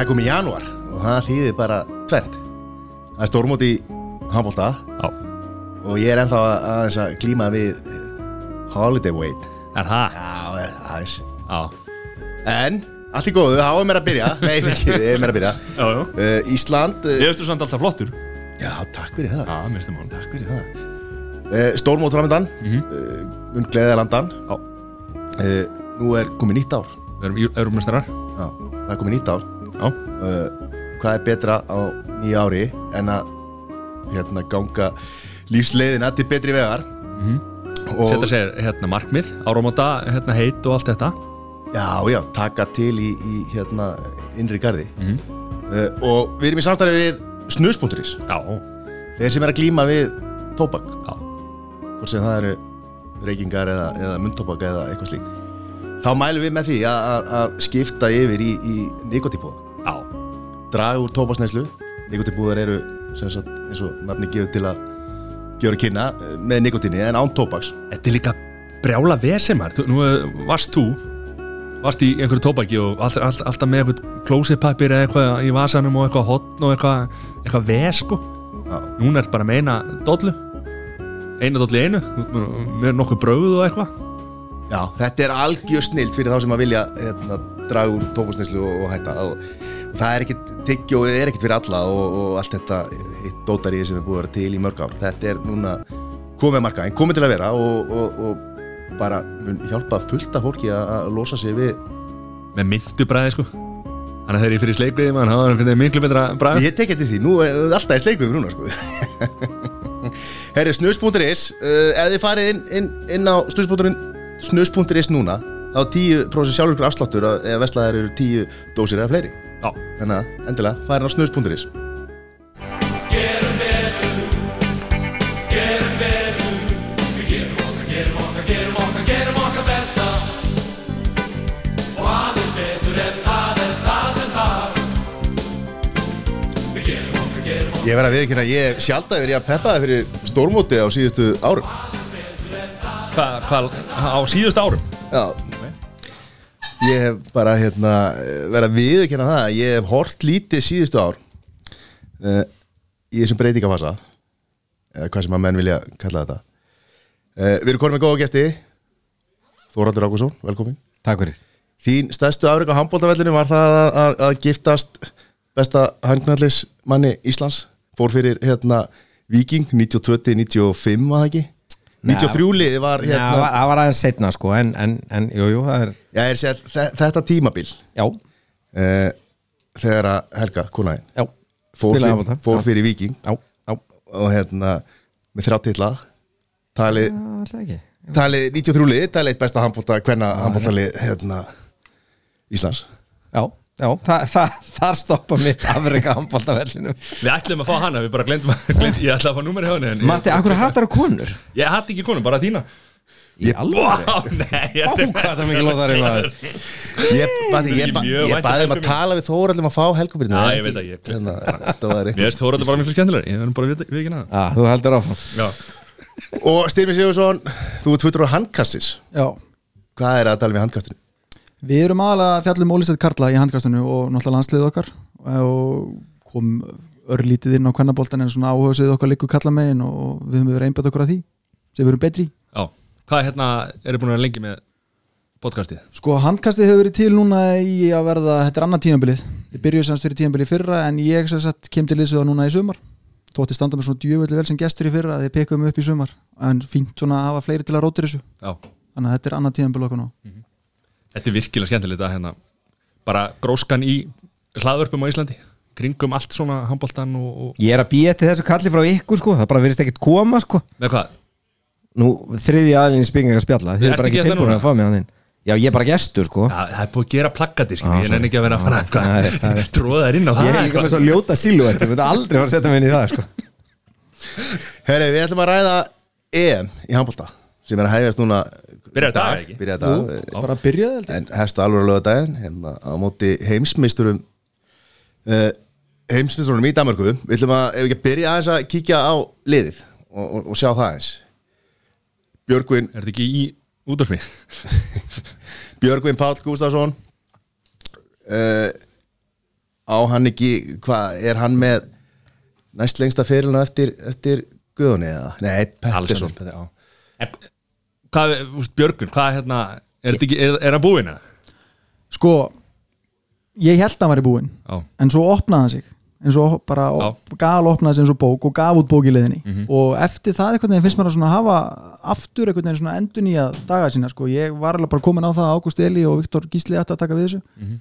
Það er komið í janúar og það þýðir bara tvent Það er stórmót í handbólta og ég er ennþá að, aðeins að glíma við eh, holiday weight. Er það? Já, eh, aðeins. Já, En, allt í góðu, þá er mér að byrja. Nei, ekki, ég er mér að byrja. Já, já. Uh, Ísland uh, Ég veistu samt alltaf flottur. Já, takk fyrir það. Já, mér finnst það mál Takk fyrir það. Uh, Stórmót framöndan Mhm. uh, Mun gleðið landan. Já, uh, Nú er komið nýtt ár. Við erum eurumestrar Já, það er komið nýtt ár uh, Hvað er betra á nýja ári En að hérna ganga lífsleiðina til betri vegar? Og, setja sér hérna markmið Áramóta, hérna heit og allt þetta? Já, já, taka til í, í hérna innri garði. Mhm. uh, Og við erum í samstarfi við Já, Þeir sem er að glíma við tóbak. Já, Hvort sem það eru reykingar eða, eða mundtóbak eða eitthvað slíkt. Þá mælum við með því að, skipta yfir í, í nikotipúða já Draga úr tóbaksneislu Nikotipúðar eru sagt, eins og nafni gefur til að gefa að kynna eh, með nikotinni en án tóbaks. Þetta er líka brjála vesemar Nú eh, varst þú Varst í einhverju tóbaki og alltaf, alltaf, alltaf með eitthvað klósitpapir eða eitthvað í vasanum og eitthvað hotn og eitthvað, eitthvað ves sko. Já. Núna er þetta bara með eina dollu. Eina dollu einu ert með- nokkuð brauð og eitthvað. Já, þetta er algjör snilt fyrir þá sem að vilja hérna, draga úr tóbaksneislu og, og hætta. Og, og það er ekkit tyggjó, það er ekkit fyrir alla og, og allt þetta eitt dótarið sem er búið að vera til í mörg ár. Þetta er núna komið að marka en komið til að vera og, og, og bara hjálpa fullt af fólki að, losa sig við Með myndubræði sko. Þannig að þegar ég fyrir sleikriði mann Það var einhvern veginn miklu betra bræð Ég tek eftir því, nú er það alltaf í sleikum núna sko. Herri, snus.is uh, ef þið farið inn, inn, inn á snus.is núna þá er 10% sjálfurkur afsláttur að- ef veslaðar eru 10 dósir eða fleiri. Já, Þannig að endilega, farin á snus.is Ég verð að viðkynna, ég sjálf að verið að peppa það fyrir stórmóti á síðustu árum. Hvað hva, á síðust árum? Já Ég hef bara hérna verið að viðkynna það að Ég hef hort lítið síðustu ár uh, Í þessum breytingafasa eða hvað sem að menn vilja kalla þetta. Uh, Við erum konum með góða gesti. Þóraldur Ágússon, velkomin. Takk fyrir. Þín stærstu afreg á handbóltavellinu var það að, að, að giftast besta hangnallis manni Íslands? Fór fyrir hérna Viking 92-95 var það ekki 93 liði var Já, hérna var- það var aðeins setna sko En, en, en jú, jú, það er Já, ég er þe- þetta tímabil. Já, uh, þegar að Helga, konaðin já fór, Spilaði fyr, handbolta, fór já. fyrir Viking Já, já. Og hérna með þrjá titla. Talið Alltaf ekki. tali 93 lið, talið eitt besta handbólta hvenna handbóltalið hérna Íslands. Já, já, það, það, þar stoppa mitt afreika handbóltavellinu Við ætlum að fá hana, við bara glemdum glend, Ég ætla að fá henni en ég- Matti, akkur hattar á konur? Ég hatt ekki konum, bara þína. Í alveg Vá, nei ég- það mikið maður. Ég, vænt um baði um að tala við Þóraldum að fá Helgubyrnu Já, ég veit að ég- hérna, Það var Mér eitthvað veist Þóraldur bara miklu skemmtilegur. Ég verðum bara við ekki naða Já, þú heldur áfram. Já, Og Styrmi Sigursson, þú ert fullur á handkastis. Já, Hvað er að tala við handkastinu? Við erum aðalega að fjalla um ólistætt Karla í handkastinu og náttúrulega landsliðið okkar. Og kom örlítið inn á kvennaboltan en svona áhugaðsvið okkar liggur Karla megin og við höfum verið einbætt okkur að því sem við erum betri já. Hvað hérna, eru búin að vera lengi með podcastið? Sko handkastið hefur verið til núna í að verða, þetta er annað tímabilið. Við byrjuðum semst fyrir tímabilið fyrra en ég sem sagt kem til liðsöða núna í sumar. Tótti standa með svona djúvöldi vel sem gestur í fyrra þið pekkuðum upp í sumar. En fínt svona að hafa fleiri til að rótir þessu. Já, þannig að þetta er annað tímabilið okkur nú þetta er virkilega skemmtilegt að hérna Bara gróskan í hlaðvörpum á Íslandi Kringum allt svona handboltan og, og Ég er að býja til þessu kalli frá ykkur sko. Það bara virðist ekkert koma sko. Með hvað? Nú, þriði aðlinni spingar að spjalla. Þið er bara ekki tilbúin að fá mig að þinn. Já, ég er bara gestur sko. Já, það er búið að gera plaggati, skil Já, Ég nenni sorry. ekki að vera að fara er- eitthvað Tróða þær inn á það Ég er líka með svo ljóta silhouette Ég myndi aldrei fara að setja mig inn í það sko. Herri, við ætlum að ræða EM í handbólta sem er að hæfast núna Byrjar í dag, í Jú, dag, eh, bara byrjaði ég. en hefst alveg að löga daginn hérna á móti heimsmeisturum uh, heimsmeisturum í Danmarku við ætlum að, ef við ekki að byrja aðeins að kíkja á liðið og, og, og sjá það aðeins Björgvin Er þetta ekki í útdorfi? Björgvin Páll Gústafsson uh, á hann ekki, hvað, er hann með næst lengsta fyrirlina eftir, eftir Guðunni eða? Nei, Pettersson Alexander, já. En, Hvað, Björgun, hvað hérna Er, hann búinn eða? sko ég held að hann væri búinn Já, en svo opnaði hann sig eins og bara gal opnaði sig eins og bók og gaf út bók í leiðinni Mhm. og eftir það einhvern veginn finnst mér að hafa aftur einhvern veginn svona endur nýja daga sína sko, ég var alveg bara komin á það að Ágúst Eli og Viktor Gísli ætti að taka við þessu Mhm.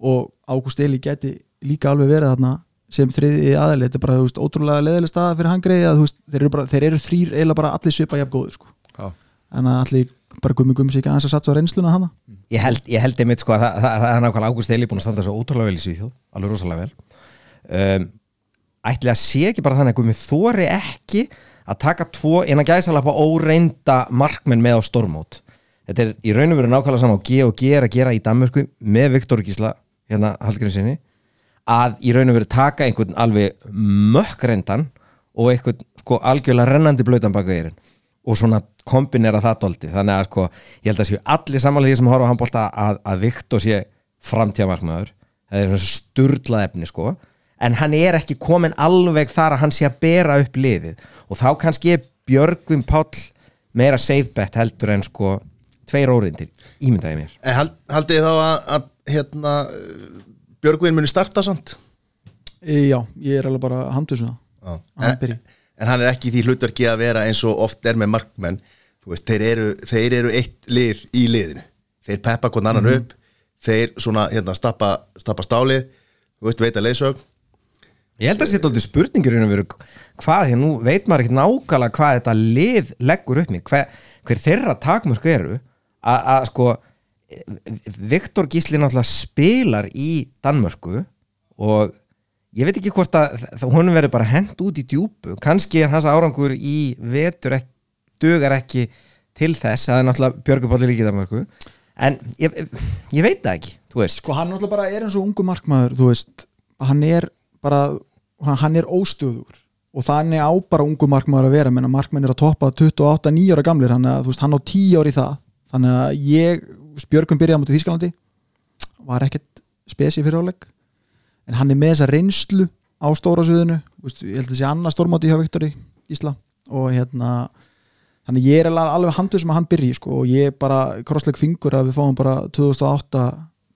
og Ágúst Eli geti líka alveg verið þarna sem þriði aðali, þetta er bara þú veist, ótrúlega leðileg staða fyrir hann greið að þú veist, þeir eru, eru þrýr eiginlega bara allir svipa jafn góður sko. En að allir bara gummi gummi sig ekki aðeins að satsa á reynsluna hana Ég held, ég held einmitt sko að það, það, það er nákvæmlega Ágúst Eli búin að standa svo ótrúlega vel í Svíþjóð alveg rosalega vel. Um, ætli að sé ekki bara þannig að Gumi þóri ekki að taka tvo innan gæsalappa óreinda markmenn með á stormót þetta er í raun og veru nákvæmlega saman á G og G er að gera í Danmörku með Viktor Gísla hérna Hallgrímur sinni að í raun og veru taka einhvern alveg mökkreindan og einhvern sko algjörlega rennandi blautan baka eirinn og svona kombinera það doldi þannig að sko ég held að séu allir samanlega því sem horfa á handbólta að, að Viktor sé framtíðamarkmaður það er svona sturlað efni sko. En hann er ekki komin alveg þar að hann sé að bera upp liðið. Og þá kannski er Björgvin Páll meira safe bet heldur en sko tveir órindir, ímyndaði mér. En hald, haldið þá að, að hérna, Björgvin muni starta samt? e, já, ég er alveg bara handið svona Já. að hann En, byrji en hann er ekki því hlutverki að vera eins og oft er með markmenn. Veist, þeir eru, þeir eru eitt lið í liðinu. Þeir peppa hvern annan Mhm. upp. Þeir svona hérna stappa, stappa stálið. Þú veist, veita leiðsögn. Ég held að þetta er alltaf spurningur hvað, því að nú veit maður ekki nákvæmlega hvað þetta lið leggur upp með. Hver, hver þeirra takmörk eru að sko Viktor Gísli náttúrulega spilar í Danmörku og ég veit ekki hvort að honum verður bara hent út í djúpu. Kannski er hans árangur í vetur ekki, dugar ekki til þess að það er náttúrulega Björgupalli líki í Danmörku. En ég, ég veit það ekki sko hann náttúrulega bara er eins og ungu markmaður þú veist, hann er bara hann, er óstöður og þannig á bara ungu markmaður að vera. Menna markmenn er að toppa 28-9 ára gamlir hann, veist, hann á 10 ári í það. Þannig að ég, Björgum byrjaði á mútið Þískalandi var ekkert spesi fyrir áleik en hann er með þessa reynslu á stóra veist, ég held að þessi annað stórmáti hjá Viktori Ísla og hérna þannig ég er alveg, alveg handur sem að hann byrji sko, og ég er bara krossleik fingur að við fáum bara 2008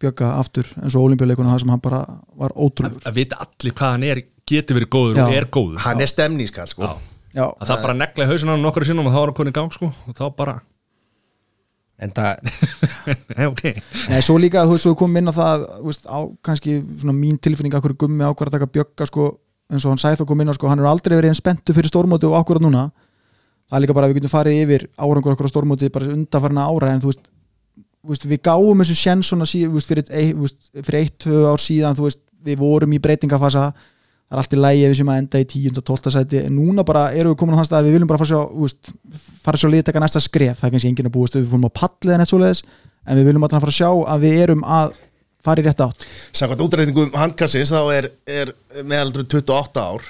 bjögga aftur eins og olimpíuleikuna það sem hann bara var ótrúður að vita allir hvað hann er getur verið góður og Já. er góður. Hann er stemningskall sko. Að það bara negla í hausinn á hann nokkur sinnum og þá er hann konið í gang sko. Og þá bara, en það nei ok. Nei, svo líka þú veist, við komum inn á það þú veist, á kannski svona mín tilfinning að hverju gummi ákvar að taka bjögga sko, eins og hann sæði þá kom inn á sko, hann er aldrei verið einn spenntu fyrir stórmóti og ákvarað núna. Það er líka bara að við getum farið yfir árangur okkur á stórmóti bara undanfarna ára en þú veist, þú veist við gáum þessu sjens svona þú fyrir, þú eitt, tvö ár síðan þú veist, við vorum í breytingafasa það er allt í lægi ef við sem að enda í 10. og 12. sæti. En núna bara erum við komin á þann stað að við viljum bara fara veist, fara að sjá liðtaka næsta skref, það er kannski enginn að búast við fórum á pallið en eitt svoleiðis, en við viljum alltaf fara að sjá að við erum að fara í rétt átt. Samkvæmt útreikningum handkassins þá er, er meðaldur 28 ár.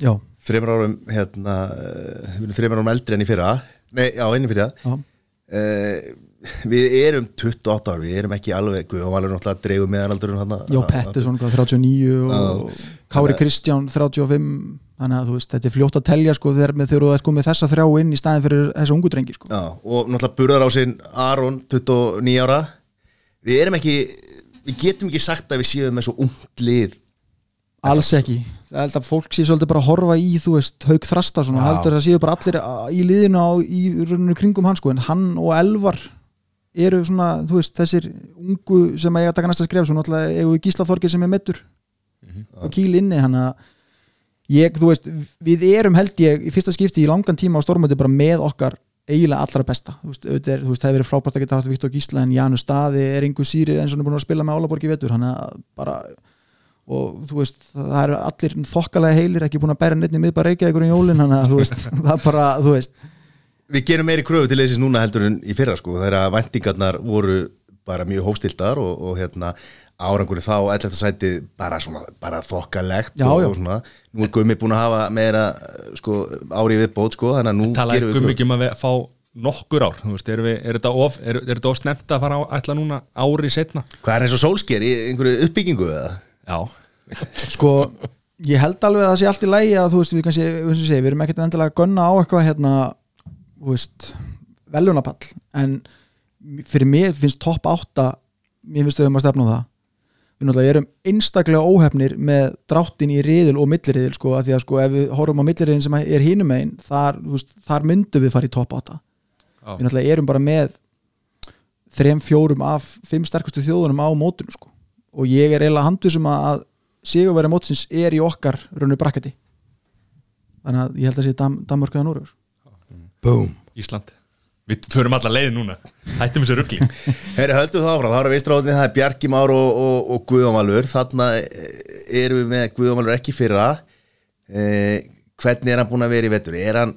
Já, þreymur árum hérna, eh, þreymur árum eldri enn í fyrra. Nei, já, enn í fyrra. Já, uh, við erum 28 ár við erum ekki alveg, Guðvalur náttúrulega dreifum meðalaldurinn hann Já Pettersson hvað, 39 og Kári Kristján 35 þannig að þú veist, þetta er fljótt að telja sko þegar með þú ert komið þessa þrjá inn í staðin fyrir þessa ungu drengi sko. Já, og náttúrulega burðar á sinn Aron, 29 ára. Við erum ekki við getum ekki sagt að við séum með svo ungt lið. Alls ekki, það held að fólk sé svolítið bara að horfa í, þú veist, haug þrasta svona, Já. heldur að séu bara allir að- í liðinu á, í kringum hann sko, en hann og Elvar eru svona, þú veist, þessir ungu sem eiga að taka næsta skref, svo náttúrulega eigum við Gísla Þorgir sem er meittur og kýl inni, hann að ég, þú veist, við erum held ég í fyrsta skipti í langan tíma á stórmöti bara með okkar eiginlega allra besta. Þú veist, auðvitað er, þú veist, það hefur verið frábært að geta haft Viktor Gísla en Janus Staði er einhver síri eins og hann er búin að spila með Álaborg í vetur hann að bara og þú veist, það eru allir þokkalega heilir ekki búin að bæra neitt í miðbæra Reykjavíkur í jólin þannig að þú veist, það er bara, þú veist við gerum meiri kröfu til þessins núna heldur en í fyrra sko, þegar væntingarnar voru bara mjög hóstildar og, og hérna árangurinn þá 11. sæti bara, svona, bara þokkalegt Já, og, já. og svona, nú er Gummi búin að hafa meira sko, ári viðbót sko, þannig að nú talaði gerum við um kröfu ekki um að við fá nokkur ár, þú veist, er, við, er þetta of er, er þetta of snemt að fara á ætla núna ári setna hvað er eins og sólsker í einhverju uppbyggingu eða? já, sko ég held alveg að það sé allt í lægi að þú veist við kannski, við, sé, við erum ekkert endilega að gunna á eitthvað hérna velunapall en fyrir mér finnst topp 8 mér finnst þau um að stefna á það. Við náttúrulega erum einstaklega óhefnir með dráttin í riðil og milliriðil sko, að því að sko ef við horfum á milliriðin sem er hinum einn, þar, þar myndum við fara í topp 8 Já. við náttúrulega erum bara með þrem fjórum af fimm sterkustu þjóðunum á mótunum sko. Og ég er eiginlega handusum að sigurveri mótsins er í okkar raunir brakkati þannig að ég held að sé Dam Danmörk eða Núrur Boom. Ísland. Við förum alla leið núna. Hættum þessu ruggli Herri, höldum það áfram, það eru vistráðinni, það er Bjarki Már og, og, og Guðjómalur þarna eh, erum við með Guðjómalur ekki fyrra. Eh, hvernig er hann búin að vera í vettur er hann,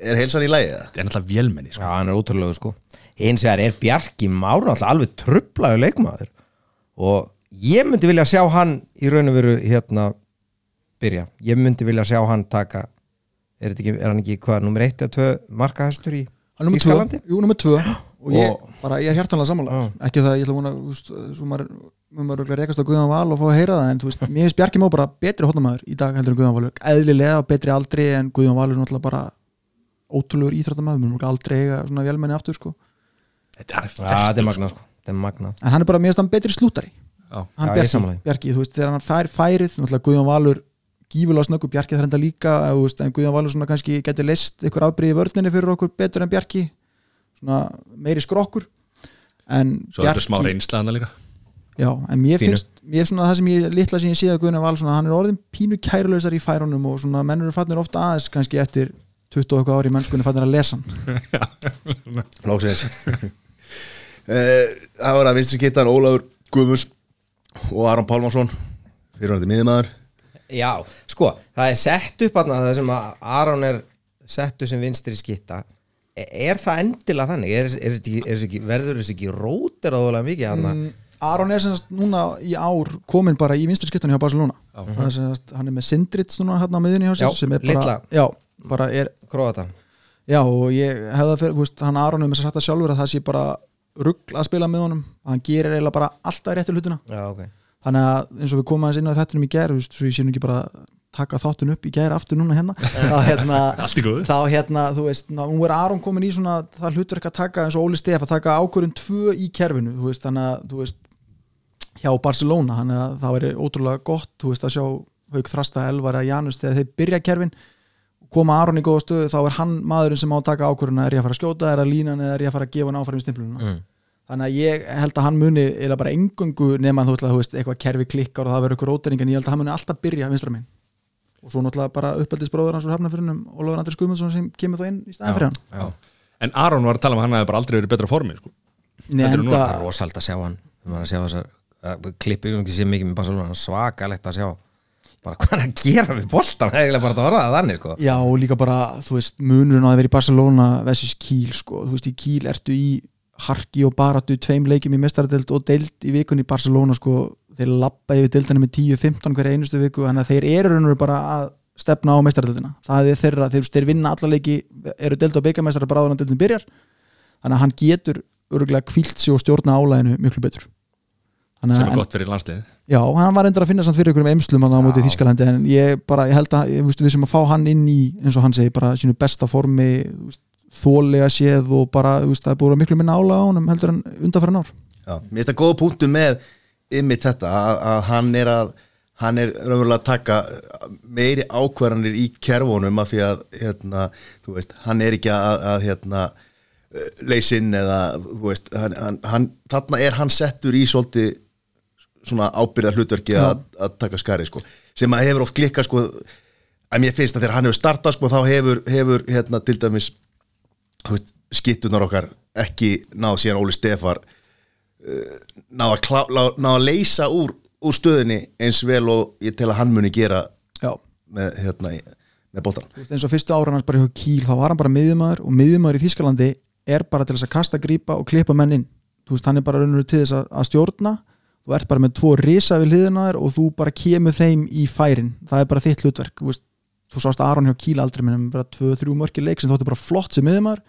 er heilsan í lagi það? Er náttúrulega vélmenni sko. Já, hann er ótrúlega sko. Eins og það er Bjarki Már náttúrulega alveg trublaðu leikmaður. Og ég myndi vilja sjá hann í raun og veru hérna byrja, ég myndi vilja sjá hann taka er, þetta ekki, er hann ekki hvað, nummer 1 eða 2 markahæstur í er tvö, jú, nummer tvö. Og ég, bara, ég er hjartanlega sammála. Ekki það, ég ætla að vona úst, maður, maður rekast á Guðan Val og fá að heyra það en þú veist, mér finnst Bjarki Má bara betri hóttamæður í dag heldur en Guðan Valur. Eðlilega betri aldrei en Guðan Valur er náttúrulega bara ótrúlegur íþróttamæður, við erum aldrei eiga svona velmenni aftur sko. Þetta er er fært magnað sko, þetta er magnað. En hann er bara, mér finnst hann betri slútari Já. hann Já, Bjarki. Bjarki, þú veist, þegar hann fær færið náttúrulega Guðjón Valur gífulega snöggu Bjarki það reynda líka, veist, en Guðjón Valur svona kannski geti list ykkur afbríði vörninni fyrir okkur betur en Bjarki svona meiri skrokkur en Svo er þetta smá reynslaðana líka. Já, en mér Fínu. finnst, mér svona það sem ég litla sem ég séð að Guðjón Valur, svona, hann er orðin pínu kærulausar í færunum og svona mennur er fannir ofta aðeins kannski eftir 20 og eitthvað ári í mennskunni fannir að lesa hann. Lóksins Það var að vinstri kittan Ólafur Guðmus og Aron Pálmarsson fyrirvændi miðmaður Já, sko, það er sett upp að það sem að Aron er settu sem vinstri skitta E- er það endilega þannig? Er, er, er, er, er ekki, verður þessi ekki rótir áðurlega mikið hann Mm, Aron er semast núna í ár komin bara í vinstri skiptunni hjá Barcelona. Það er semast, hann er með Sindrits núna hérna á miðunni hjá sér Já, sem er bara, já, bara er, Króata. Já og ég hefða fyrir, þú veist, hann Aron er með sér sagt það sjálfur að það sé bara rugl að spila með honum. Hann gerir eiginlega bara alltaf réttu hlutina. Já, ok þannig að eins og við komum aðeins inn á þettunum í gær þú veist, svo ég sé nú ekki bara taka þáttun upp í gær aftur núna hérna þá hérna, þá hérna, þú veist, ná, nú er Aron komin í svona það hlutverk að taka eins og Óli Stef að taka ákvörðun tvö í kerfinu, þú veist, þannig að þú veist, hjá Barcelona þannig að það væri ótrúlega gott, þú veist, að sjá Hauk Þrasta, Elvar eða Janus þegar þeir byrja kerfin. Koma Aron í góða stöðu, þá er hann maðurinn sem á að taka ákvörðun er ég að fara að skjóta, er að línan eða er ég að fara að gefa hann áfram í stimplununa mm. Þannig að ég held að hann muni eða bara engöngu nema þú veist, þú veist eitthvað kerfi klikkar og það verður eitthvað rótering en ég held að hann muni alltaf byrja vinstra minn og svo náttúrulega bara uppeldisbróður hans úr hafnafyrinum Ólafur Andris Guðmundsson sem kemur þá inn í staðin fyrir hann. Já, En Aron var að tala um að hann hefði bara aldrei verið í betra formi sko. Nei, Þetta er nú er rosald að sjá hann. Við varum að sjá þessar uh, klippið, við ekki sé mikið með Barcelona. Svakalegt að sjá. Bara hvað er að gera við er eiginlega bara að orða það þannig sko. Já og líka bara þú veist munurinn á að vera í Barcelona versus Kíl sko, þú veist í Kíl ertu í harki og baratu tveim leikjum í mestaradelt og deild í vikunni í Barcelona sko, þeir lappa yfir deildina með 10-15 hverja einustu viku, þannig að þeir eru bara að stefna á mestaradeldina það er þeirra, þeir, þeir vinna alla leiki eru deild og beigamestara bara áður en deildin byrjar. Þannig að hann getur örgulega kvílt sig og stjórna álæðinu miklu betur. Þannig sem að er gott fyrir landsliðið. Já, hann var endur að finna samt fyrir ykkur um emslum að á móti Já. Þískalandi en ég bara, ég held að ég, við sem að fá hann inn í, eins og hann segi, bara sínu besta formi, þólega séð og bara, það er búið að miklu minna ála á honum heldur en undanfæra nár Já, mér finnst það góða punktu með ymmið þetta að, að hann er að hann er raunverulega að taka meiri ákvarðanir í kerfunum af því að hérna, veist, hann er ekki að, að hérna, leysinn eða veist, hann, hann, hann, þarna er hann settur í svolítið svona ábyrða hlutverki að, að taka skari sko, sem að hefur oft klikkað sko, að mér finnst að þegar hann hefur startað sko, þá hefur, hefur hérna til dæmis skittunar okkar ekki náð síðan Óli Stefar ná að, klá, ná, ná að leysa úr, úr stöðinni eins vel og ég tel að hann muni gera Já, með, hérna, í- með veist, eins og fyrstu ára hans bara hjá Kíl, þá var hann bara miðjumæður og miðjumæður í Þískalandi er bara til þess að kasta, grípa og klippa menn inn. Þú veist, hann er bara raunur til þess að, að stjórna. Þú ert bara með tvo risa við hliðina þér og þú bara kemur þeim í færin. Það er bara þitt hlutverk. Þú, veist, þú sást Aron hjá Kíl aldrei með bara 2-3 mörki leik sem þóttu bara flott sem miðjumæður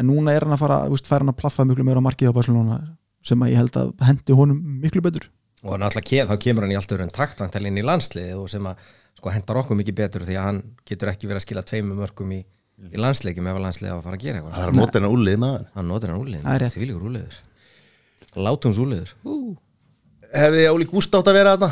en núna er hann að fara, veist, fær hann að plaffa miklu meira á markið á Barcelona sem að ég held að hendi honum miklu betur. Og náttúrulega þá kemur hann í allt öðrun taktantel inn í landsliðið og sem að sko, hendar okkur mikið betur því að hann getur ekki verið að skila tveimur mörgum í, í landsleikjum ef að landsliðið á að fara að gera Það eitthvað er að nota hennar úlið maður hann. Notar hann úliðin, Það er rétt. þvílíkur úliður látums úliður Hefði Óli Gúst átt að vera þarna?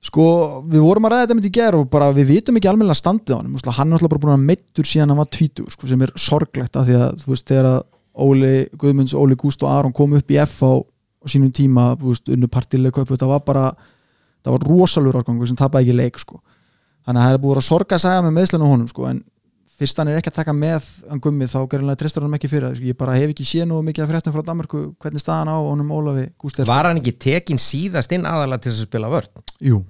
Sko, við vorum að ræða þetta myndi í ger og bara við vitum ekki almennilega standið á hann hann er alltaf bara búin að meittur síðan hann var tvítur sko, sem er sorglegt af því að þú veist, þegar að Óli Guðmunds, Óli Gúst og Aron kom upp í F á, á sínum tíma, þú veist, unnu partileg köpu, það var bara það var rosalur árgangu sem tapaði ekki leik sko. þannig að það er búin að sorga að segja með meðslun á honum sko, en fyrst hann er ekki að taka með hann gummið þá gerðinlega tristur hann ekki fyrir sko. ég bara hef ekki séð nú mikið af fréttum frá Danmarku hvernig staðan á honum Ólafi Gústi er, sko. var hann ekki tekin síðast inn aðalega til þess að spila vörn? Jú,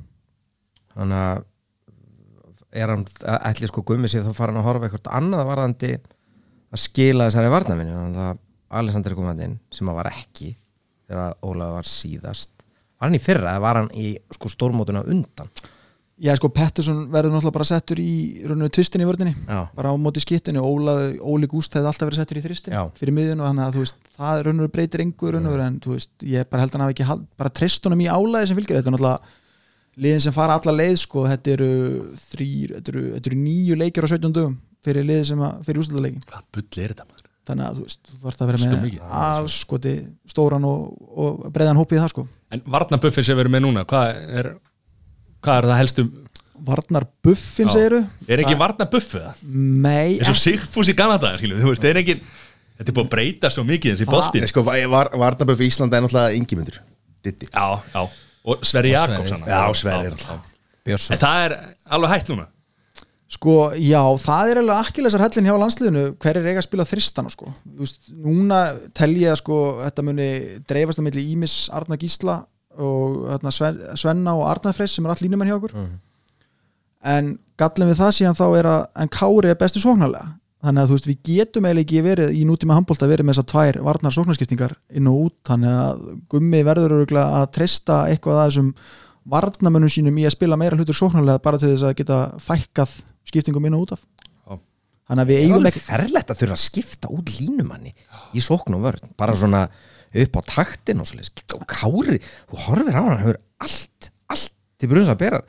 þannig að er hann, ætli sko gummi sér þá fara hann að horfa eitthvað annað varðandi að skila þessari varnavinni þannig að Alexander kom hann inn sem að var ekki þegar Ólaf var síðast. Var hann í fyrra eða var hann í sko stórmótuna undan Já, sko, Pettersson verður náttúrulega bara settur í rauninu tvistin í vörðinni, Já. bara á móti skittinu Óla, Óli Gúst hefði alltaf verið settur í þristin Já. fyrir miðun og þannig að þú veist það rauninu breytir engu rauninu en þú veist, ég bara held að hann hafi ekki hald, bara tristunum í álæði sem fylgir þetta er náttúrulega liðin sem fara alla leið sko, þetta eru þrýr, þetta eru, þetta eru nýju leikir á 17 dögum fyrir liðin sem að, fyrir úrslutaleikin Hvað bull er þetta maður? þannig að þú veist, þú þarfst að vera með mikið. alls skoti stóran og, og breiðan hópið það sko En varnabuffin sem við erum með núna hvað er, hvað er það helstu Varnar Buffin segiru Er ekki varnabuffið það? Nei, eins og Sigfús í Kanada skilur, þú veist, það er ekki þetta er búið að breyta svo mikið þessi boltinn Sko, var, Varnaböf í Íslanda er náttúrulega yngimundur Ditti já, já, og Sverri Og Jakobs. Já. Björnsson en það er alveg hægt núna Sko, já, það er alveg akkilesar hellin hjá landsliðinu hver er eiga að spila þristana sko. Þú veist, núna tel ég að sko, þetta muni dreifast að milli Ímis Arna Gísla og Sven, Svenna og Arna Freys sem er allt línumenn hjá okkur. En gallin við það síðan þá er að en Kári er bestu sóknarlega. Þannig að þú veist, við getum eiginlega ekki verið í nútíma handbólta verið með þessar tvær varnar sóknarskiptingar inn og út, þannig að gummi verður að treysta eitthvað að þessum varnamönnum sínum í að spila meira hlutur sóknarlega bara til þess að geta fækkað skiptingum inn og út af. Já. þannig að við Það er eigum alveg ekki ferlegt að þurfa að skipta út línumanni í sókn og vörn. Bara svona upp á taktin og og Kári, þú horfir á hann hann hefur allt, allt til brunns að bera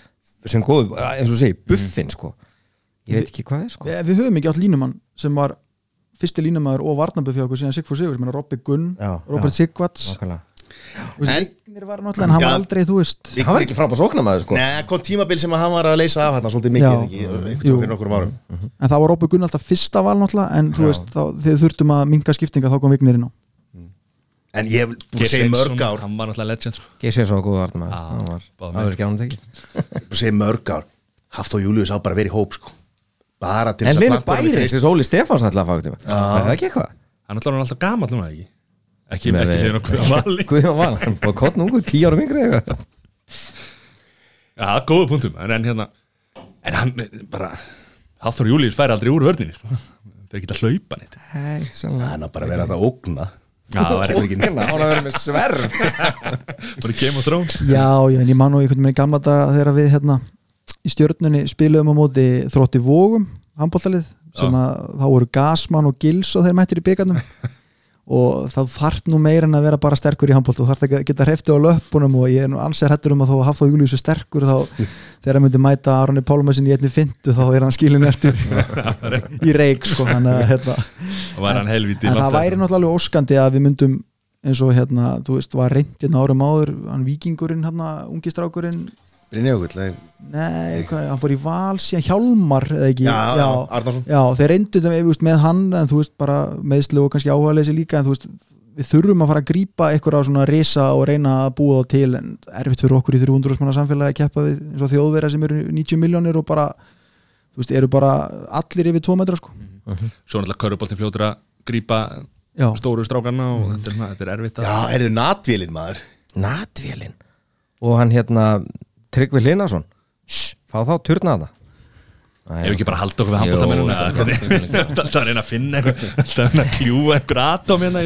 sem góð, eins og þú segir, buffin sko. Ég veit ekki hvað er sko. Við, við höfum ekki átt línumann sem var fyrsti línumæður og varnaböð fyrir okkur síðan Sigfúr Sigur sem er Robby Gunn, Robert. Sigvarts Nákvæmlega. En- Vignir var náttúrulega en hann var aldrei, þú veist. Hann var ekki frábæð sóknamaður sko. Nei, kom tímabil sem að hann var að leysa af hérna svolítið mikið, en það var Robby Gunn alltaf fyrsta val náttúrulega en þú veist, þá, þegar þurftum að minga skiptinga þá kom Vignir inn á En ég hef búin að segja mörg ár. hann var náttúrulega legend sko. Geir svo góð varnamaður Já, hann var, verður ekki ánum teki búin að segja mörg ár. Hafþó Július á bara verið í hóp sko. bara til en þess að Linu planta honum í Bæri, Krist- þessi Óli Stefáns ætla að fá eitthvað er það ekki eitthvað? hann er náttúrulega alltaf gamall núna ekki? Ekki, Með- ekki vali. Guðjón Val, hann búið kottn ungu, tíu árum yngri eitthvað. Já, góða punktum en, en hérna en hann bara Hafþór Júlíus færi aldrei úr vörninni sko. það er ekki að hlaupa neitt Hann að bara vera að ógna já, það var ekki Ókna, hann að vera með sverf bara Game of Thrones. Já, já, en ég man nú einhvern veginn í gamla dag þegar við hérna í stjörnunni spiluðum á móti þrótti vógum handbóltalið sem að þá voru Gasman og Gils og þeir mættir í byggarnum og það þarf nú meira en að vera bara sterkur í handbólt þú þarf að geta hreftið á löpunum og ég er nú ansið hættur um að þó hafa þá Július er sterkur þá þegar hann myndi mæta Aronni Pálmasin í einni fintu þá er hann skilin eftir í reik sko að hérna. Og helviti en það væri náttúrulega óskandi að við myndum eins og hérna, þú veist, var reynd hérna árum áður, hann vikingurinn hérna, ungistrákurinn, Brynjókull, nei, hvað, hann fór í val síðan Hjálmar, eða ekki? Já, já, Arnarsson. já, þeir reyndu þetta með, með hann, en þú veist, bara meðslu og kannski áhuga líka, en þú veist við þurfum að fara að grípa eitthvað á svona risa og reyna að búa þá til en erfitt fyrir okkur í 300 manna samfélagi að keppa við eins og þjóðverða sem eru 90 miljónir og bara, þú veist, eru bara allir yfir 2 metra sko. Svo náttúrulega Köruboltin fljótur að grípa já, stóru strákarna og þetta, er, svona- þetta er erfitt að Já, erðu natvélinn maður? Natvélin? Og hann hérna Tryggvi Hlinason Fá þá turnaða ef ekki bara halda okkur við handbóltamennuna alltaf að reyna að finna eitthvað alltaf að kljúa einhver atom hérna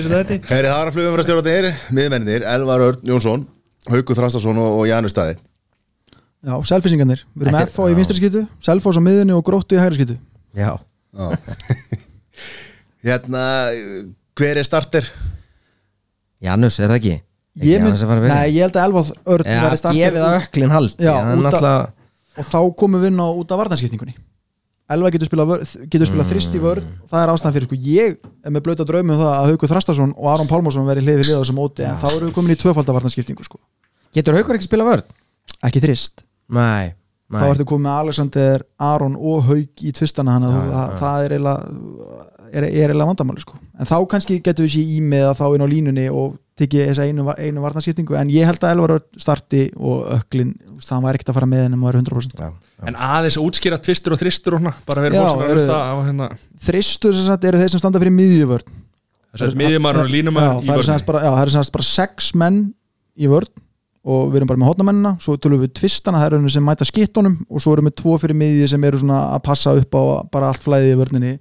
það er að flugum stjóra þetta miðmennir, Elvar Örn Jónsson Haukur Þrastason og, Janus Staði já, selfisingarnir við erum er- FH í vinstri skýtu, Selfoss á miðunni og gróttu í hægri skýtu Já Hérna, hver er starter? Janus, er það ekki? Ég, mynd, nei, ég held að Elvað Örn Já, verði startur gefið að öklin haldi Já, alltaf, og þá komum við inn á út af varnarskiptingunni. Elva getur spilað, getur spilað þrist í vörn. Og það er ástæðan fyrir sko ég er með blöta draumi um það að Haukur Þrastarsson og Aron Pálmarsson verði hlið við hlið á þessum móti en þá erum við komin í tvöfalda varnarskiptingu sko. Getur haukur ekki spila vörn? ekki þrist, Nei, nei. þá ertu komið með Alexander, Aron og Hauk í tvistana hann að þú- það, það er eiginlega er eiginlega vandamáli sko. En þá kannski getur við sér í með að þá inn á línunni og tekið þessa einu, einu varnarskiptingu en ég held að Elvar starti og öklin, það var ekkert að fara með en það var 100% Já, En aðeins að útskýra tvistur og þristur og Bara verið Já, fólk sem er að eru- hlusta á hérna. Þristur sem sagt eru þeir sem standa fyrir miðjuvörn. Miðjumar og Já, línumar í það er semst bara, já, það er bara sex menn í vörn og við erum bara með hotnamennina svo tölum við tvistana, það eru sem mæta skittunum og svo erum við tvo fyrir miðji sem eru svona að passa upp á bara allt flæðið í vörninni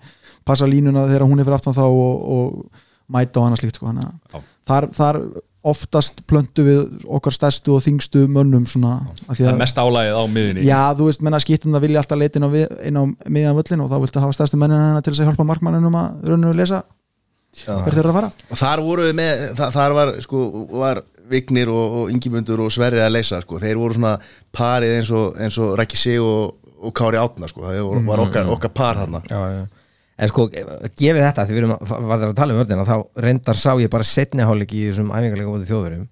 passa línuna þegar hún er fyrir aftan þá og, og mæta á hana slíkt sko. Að þar, þar oftast plöntu við okkar stærstu og þingstu mönnum svona af því Það er að mest álægið á miðinni Já, þú veist, menna skittin það vilja alltaf leita inn á, á miðjan völlin og þá viltu hafa stærstu mennina hennar til þess að hjálpa markmanninum að rauninu lesa hver þeir eru að fara. Og þar voru við með, þa þar var sko, var Vignir og, og Ingimundur og Sverri að leysa, sko, þeir voru svona parið eins og, eins og Rækki Sig og, og Kári Átna, sko, það var okkar, okkar par þarna. Já, já. En sko, gefið þetta því við erum að, var að tala um vörðina þá reyndar sá ég bara setniháleik í þessum æfingarleika mútið þjóðverum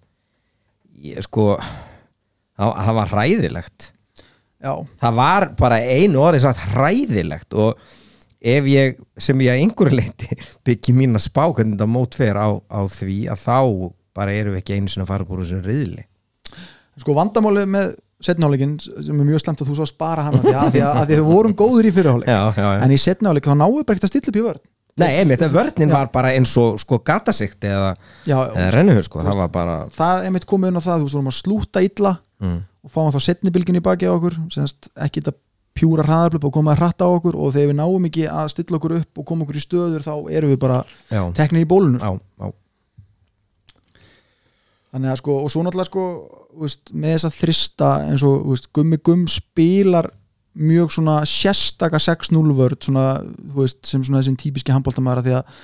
ég sko það, það var hræðilegt. Já, það var bara einu orðið sagt hræðilegt og ef ég sem ég að einhverju leiti byggi mín að spá hvernig þetta mót fer á, á því að þá bara erum við ekki einu fara búið þessum riðli. Sko vandamálið með setnáleikin sem er mjög slemt að þú svo spara því að, því að, við vorum góður í já. en í setnáleik þá við bara ekkert að stilla upp í vörn. Nei, einmitt, en vörnin var bara eins og sko gatasikt eða, eða rennuhur sko, það var bara það er mitt komið inn á það, þú veist, við vorum að slúta illa mm. og fáum þá setnibilgin í baki á okkur semst ekki þetta pjúra hraðarblöp og koma að hratta á okkur og þegar við náum ekki að stilla okkur upp og koma okkur í stöður þá erum við bara teknir í bólunum. Já, já, þannig að sko, og svo náttúrulega sko veist, með þess að þrista eins og veist, gummi gumm spilar mjög svona sérstaka 6-0 vörd svona, veist, sem svona þessum típiski handbóltamæra því að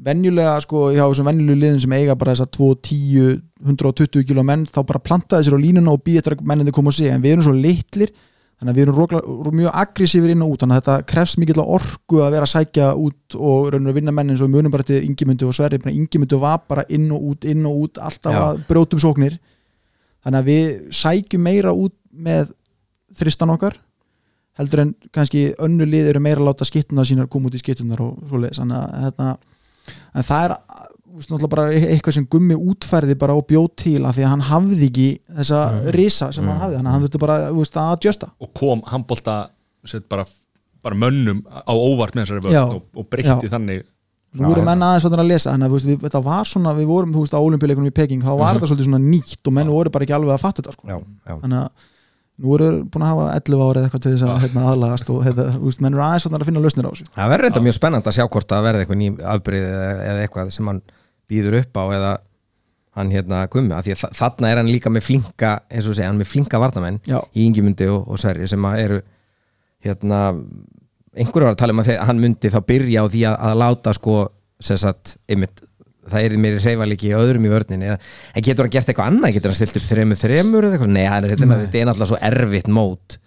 venjulega sko, hjá þessum venjulegu liðum sem eiga bara þess að 2, 10, 120 kilo menn þá bara plantaði sér á línuna og býða eftir að menninni koma og sé, en við erum svo litlir þannig að við erum rókla, mjög aggressífir inn og út þannig að þetta krefst mikill orku að vera að sækja út og raunir að vinna menn eins og bara til Ingimundu og Sverri, Ingimundu var bara inn og út, inn og út, alltaf Já. að brjóta um sóknir þannig að við sækjum meira út með þristan okkar heldur en kannski önnu lið eru meira að láta skittunar sínar koma út í skittunar og svoleiðis þannig að þetta, en það er e- eitthvað sem gummi útferði bara og bjóð til að því að hann hafði ekki þessa risa sem hann hafði þannig að hann þurfti bara þú veist, að adjusta. Og kom handbólta bara, bara mönnum á óvart með þessari vörn og, og breytti Já. þannig. Nú voru menn aðeins að lesa þannig að þú veist, við, þetta var svona, við vorum þú veist, á olimpíuleikunum í Peking, þá var þetta svolítið svona nýtt og menn voru bara ekki alveg að fatta þetta sko. já, já. þannig að nú eru búin að hafa 11 árið eitthvað til þess að hérna, aðlagast og hérna, þú veist, menn eru aðeins að finna lausnir á þessu. Það verður þetta mjög spennandi að sjá hvort það verði eitthvað ný afbrið eða, eða eitthvað sem hann býður upp á eða hann hérna gummi, af því að þa- þarna er hann líka með flinka, eins og segja, hann með flinka varnamenn Já. í Ingimundi og, og Sverri sem að eru hérna einhverju var að tala um að þeir, hann myndi þá byrja á því að, að láta sko sagt, einmitt, það er meiri reyfaliki í öðrum í vörninni en getur hann gert eitthvað annað, getur hann stilt upp þremur þremur eða eitthvað, Nei. þetta er náttúrulega svo erfitt mót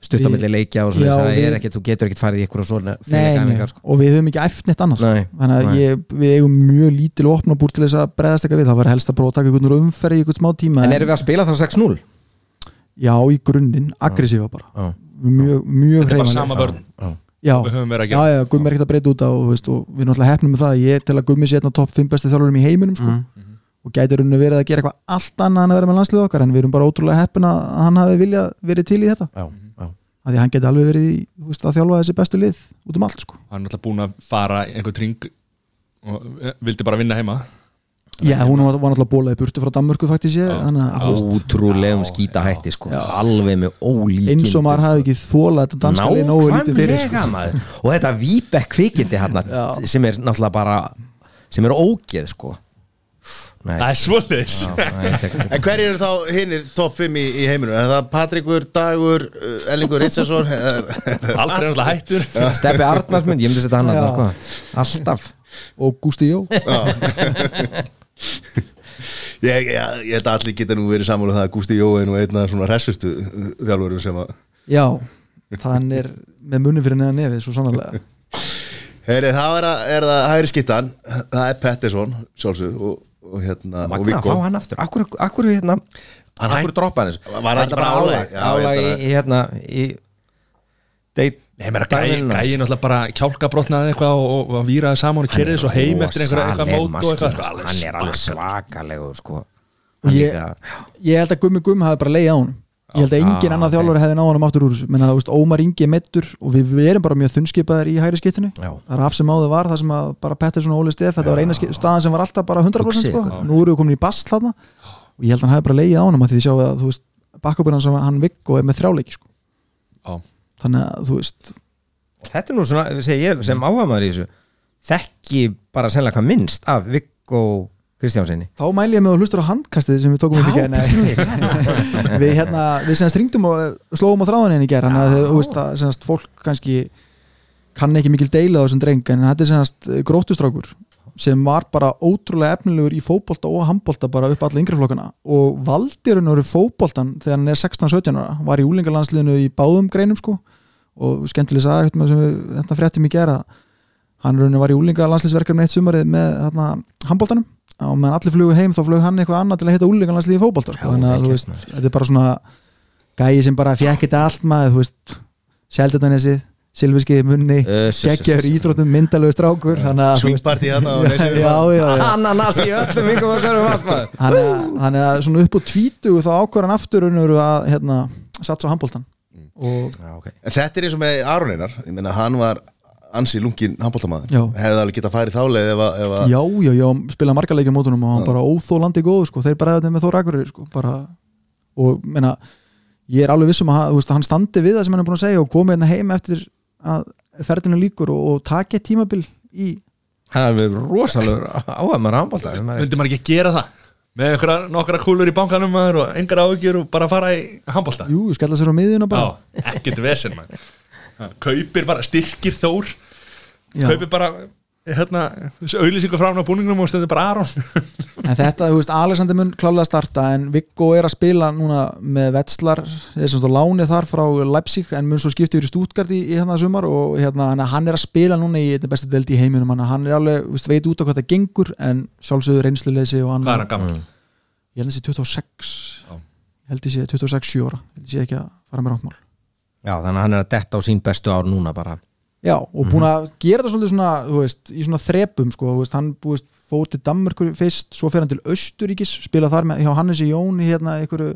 stuttamilli leikja og svona, það er ekkert, þú getur ekkert farið í eitthvað svona Nei, sko. og við höfum ekki æft neitt annars Nei, þannig að ég, við eigum mjög lítil opna búr til þess að breðast eitthvað við, það var helst að prófa að taka einhvern umferð í einhvern smá tíma En erum við að spila þá 6-0? já, í grunninn, aggressífa bara. Já. mjög, mjög þetta er bara sama vörn já, við höfum verið að já, gera. já, Gummi er ekkert að breyta út á og, veist, og við erum alltaf hefnum með það ég tel að Gummi sé einn á topp 5 bestu þjálfurum í heiminum sko. Mm. og gæti runni verið að gera eitthvað allt annað en að vera með landslið okkar en við erum bara ótrúlega heppin að hann hafi viljað verið til í þetta. Já, já. Að því hann geti alveg verið í, þú veist, að þjálfa þessi bestu lið út um allt sko. hann er alltaf búin að fara einhvern tring og eh, vildi bara vinna heima. Já, hún var var náttúrulega bólað í burtu frá Danmörku faktisk ég, Ótrúlegum skítahætti sko. Já. Alveg með ólíkindum eins og maður hafi ekki þólað þetta danska lið nógu lítið fyrir Nákvæmlega sko. maður. Og þetta Víbek kvikindi hérna sem er náttúrulega bara sem er ógeð sko það er tek- En hver eru þá hinnir topp 5 í, í heiminum? Er það Patrikur, Dagur, uh, Ellingur? Alfred er alltaf hættur. Steppi Arnarsmund, ég myndi setja hann að sko. Alltaf. Og Gústi Jó. Ég, ég, ég held að allir geta nú verið saman um það að Gústi Jóin og einna svona ressustu þjálfurum sem að Já, þann er með munni fyrir neðan nefið svo sannarlega. Heyri, það er, að, er það hægri skittan það er Pettersson sjálfsög og, og hérna og Magna að Viggo. fá hann aftur. Akkur, akkur hérna Hann Akkur droppa hann þessu Var ekki bara Álag ég í, hérna í date Nei, mér að gæi náttúrulega bara kjálkabrotnaði eitthvað og, og víraði saman og kerði svo heim eftir einhverja eitthvað mót og eitthvað. Sko. Hann er alveg svakalegur. sko. Og Hann ég, held að Gummi Gumm hafi bara leið á honum Ég held að engin annar ok. þjálfari hefði náð honum aftur úr menn að Ómar Ingi er meittur og við, við erum bara mjög þunnskipaðir í hægri skiptinu. Það er af sem áður var það sem að bara Pettersson og Óli Steff þetta var eina staðan sem var alltaf bara 100% Hugsið sko. nú eru við komin í bast þarna. Og ég held að hann hefði bara leið á honum að því þið sjáu að þú veist bakkupurinn sem hann Viggo er með þrjáleiki sko. Þannig að þú veist Þetta er nú svona, ég, sem áhamaður í þessu Þekki bara sennilega hvað minnst af Viggo Kristjánsinni þá mæli ég með að hlustur á handkastið sem við tókum við í Nei. við hérna, við semast ringdum og eh, slóum á þráðan henni í gær þannig að þú veist að semast fólk kannski kann ekki mikil deila á þessum dreng en þetta er semast grótustrákur sem var bara ótrúlega efnilegur í fótbolta og handbolta bara upp alla yngri flokkana. Og valdi raun og veru fótboltan þegar hann er 16-17 ára, var í úlingalandsliðinu í báðum greinum sko. Og skemmtileg sagði hérna, sem við hérna fréttum í gera hann var í úlingalandsliðsverkefni eitt sumarið með hérna, handboltanum og meðan allir flugu heim þá flög hann eitthvað annað til að hitta úlingalandsliði fótbolta sko. Þannig að þú veist, maður. þetta er bara svona gæi sem bara fjekk þetta allt maður þú veist, Sjeldanesið Silviski munni, öss, öss. íþróttum myndalegu strákur þannig að þú veist- Swingparty hérna á. Ananas í öllum ykkur og hverju vatmaður Þannig að, að svona upp á tvítugu þá ákvarðan aftur unnur að hérna, satsa á handbóltan og Já, ok En þetta er eins og með Aron Einar ég meina hann var ansi lungin handbóltamaður hefði alveg getað farið þáleið ef að, ef að já, já, já, spila marga leikja mótunum og hann bara óþólandi góð, sko, þeir bara þetta með Þór Akureyri, sko, bara og meina, ég er alveg vissum að veist, hann standi við það sem hann er búin að segja og komið hérna heim eftir að ferðinu líkur og, og eitt tímabil í Hann er alveg rosalegur áhamaður handbólta Myndi maður ekki gera það? Með nokkra kúlur í bankanum og engar áhugjur og bara fara í handbólta jú, skella sér á miðjuna bara. Já, ekkert vesen maður Kaupir bara, styrkir Þór. Já. Kaupir bara hérna, auðlýsingu frá hann á búningnum og stendur bara Aron. En þetta, þú veist, Alexander mun klálega starta en Viggo er að spila núna með Vetslar, er stóð lánið þar frá Leipzig en mun svo skipti yfir í Stuttgart í, í hérna sumar og hérna, hann- er að spila núna í þetta bestu delt í heiminum hann, hann er alveg, þú veist, veit út á hvað það gengur en sjálfsögður reynsluleysi og hann Hvað er hann gammal? ég held að sé 26 Já. ég held að sé 26-7 ára. Ég held að sé ekki að fara með ráttmál Já, þannig að hann er að detta á sín bestu ár núna bara. Já, og búin að gera þetta svolítið svona, þú veist, í svona þrepum sko, þú veist, hann búist, fór til Danmörkur fyrst, svo fer hann til Östuríkis spila þar með hjá Hannesi Jón í hérna einhverju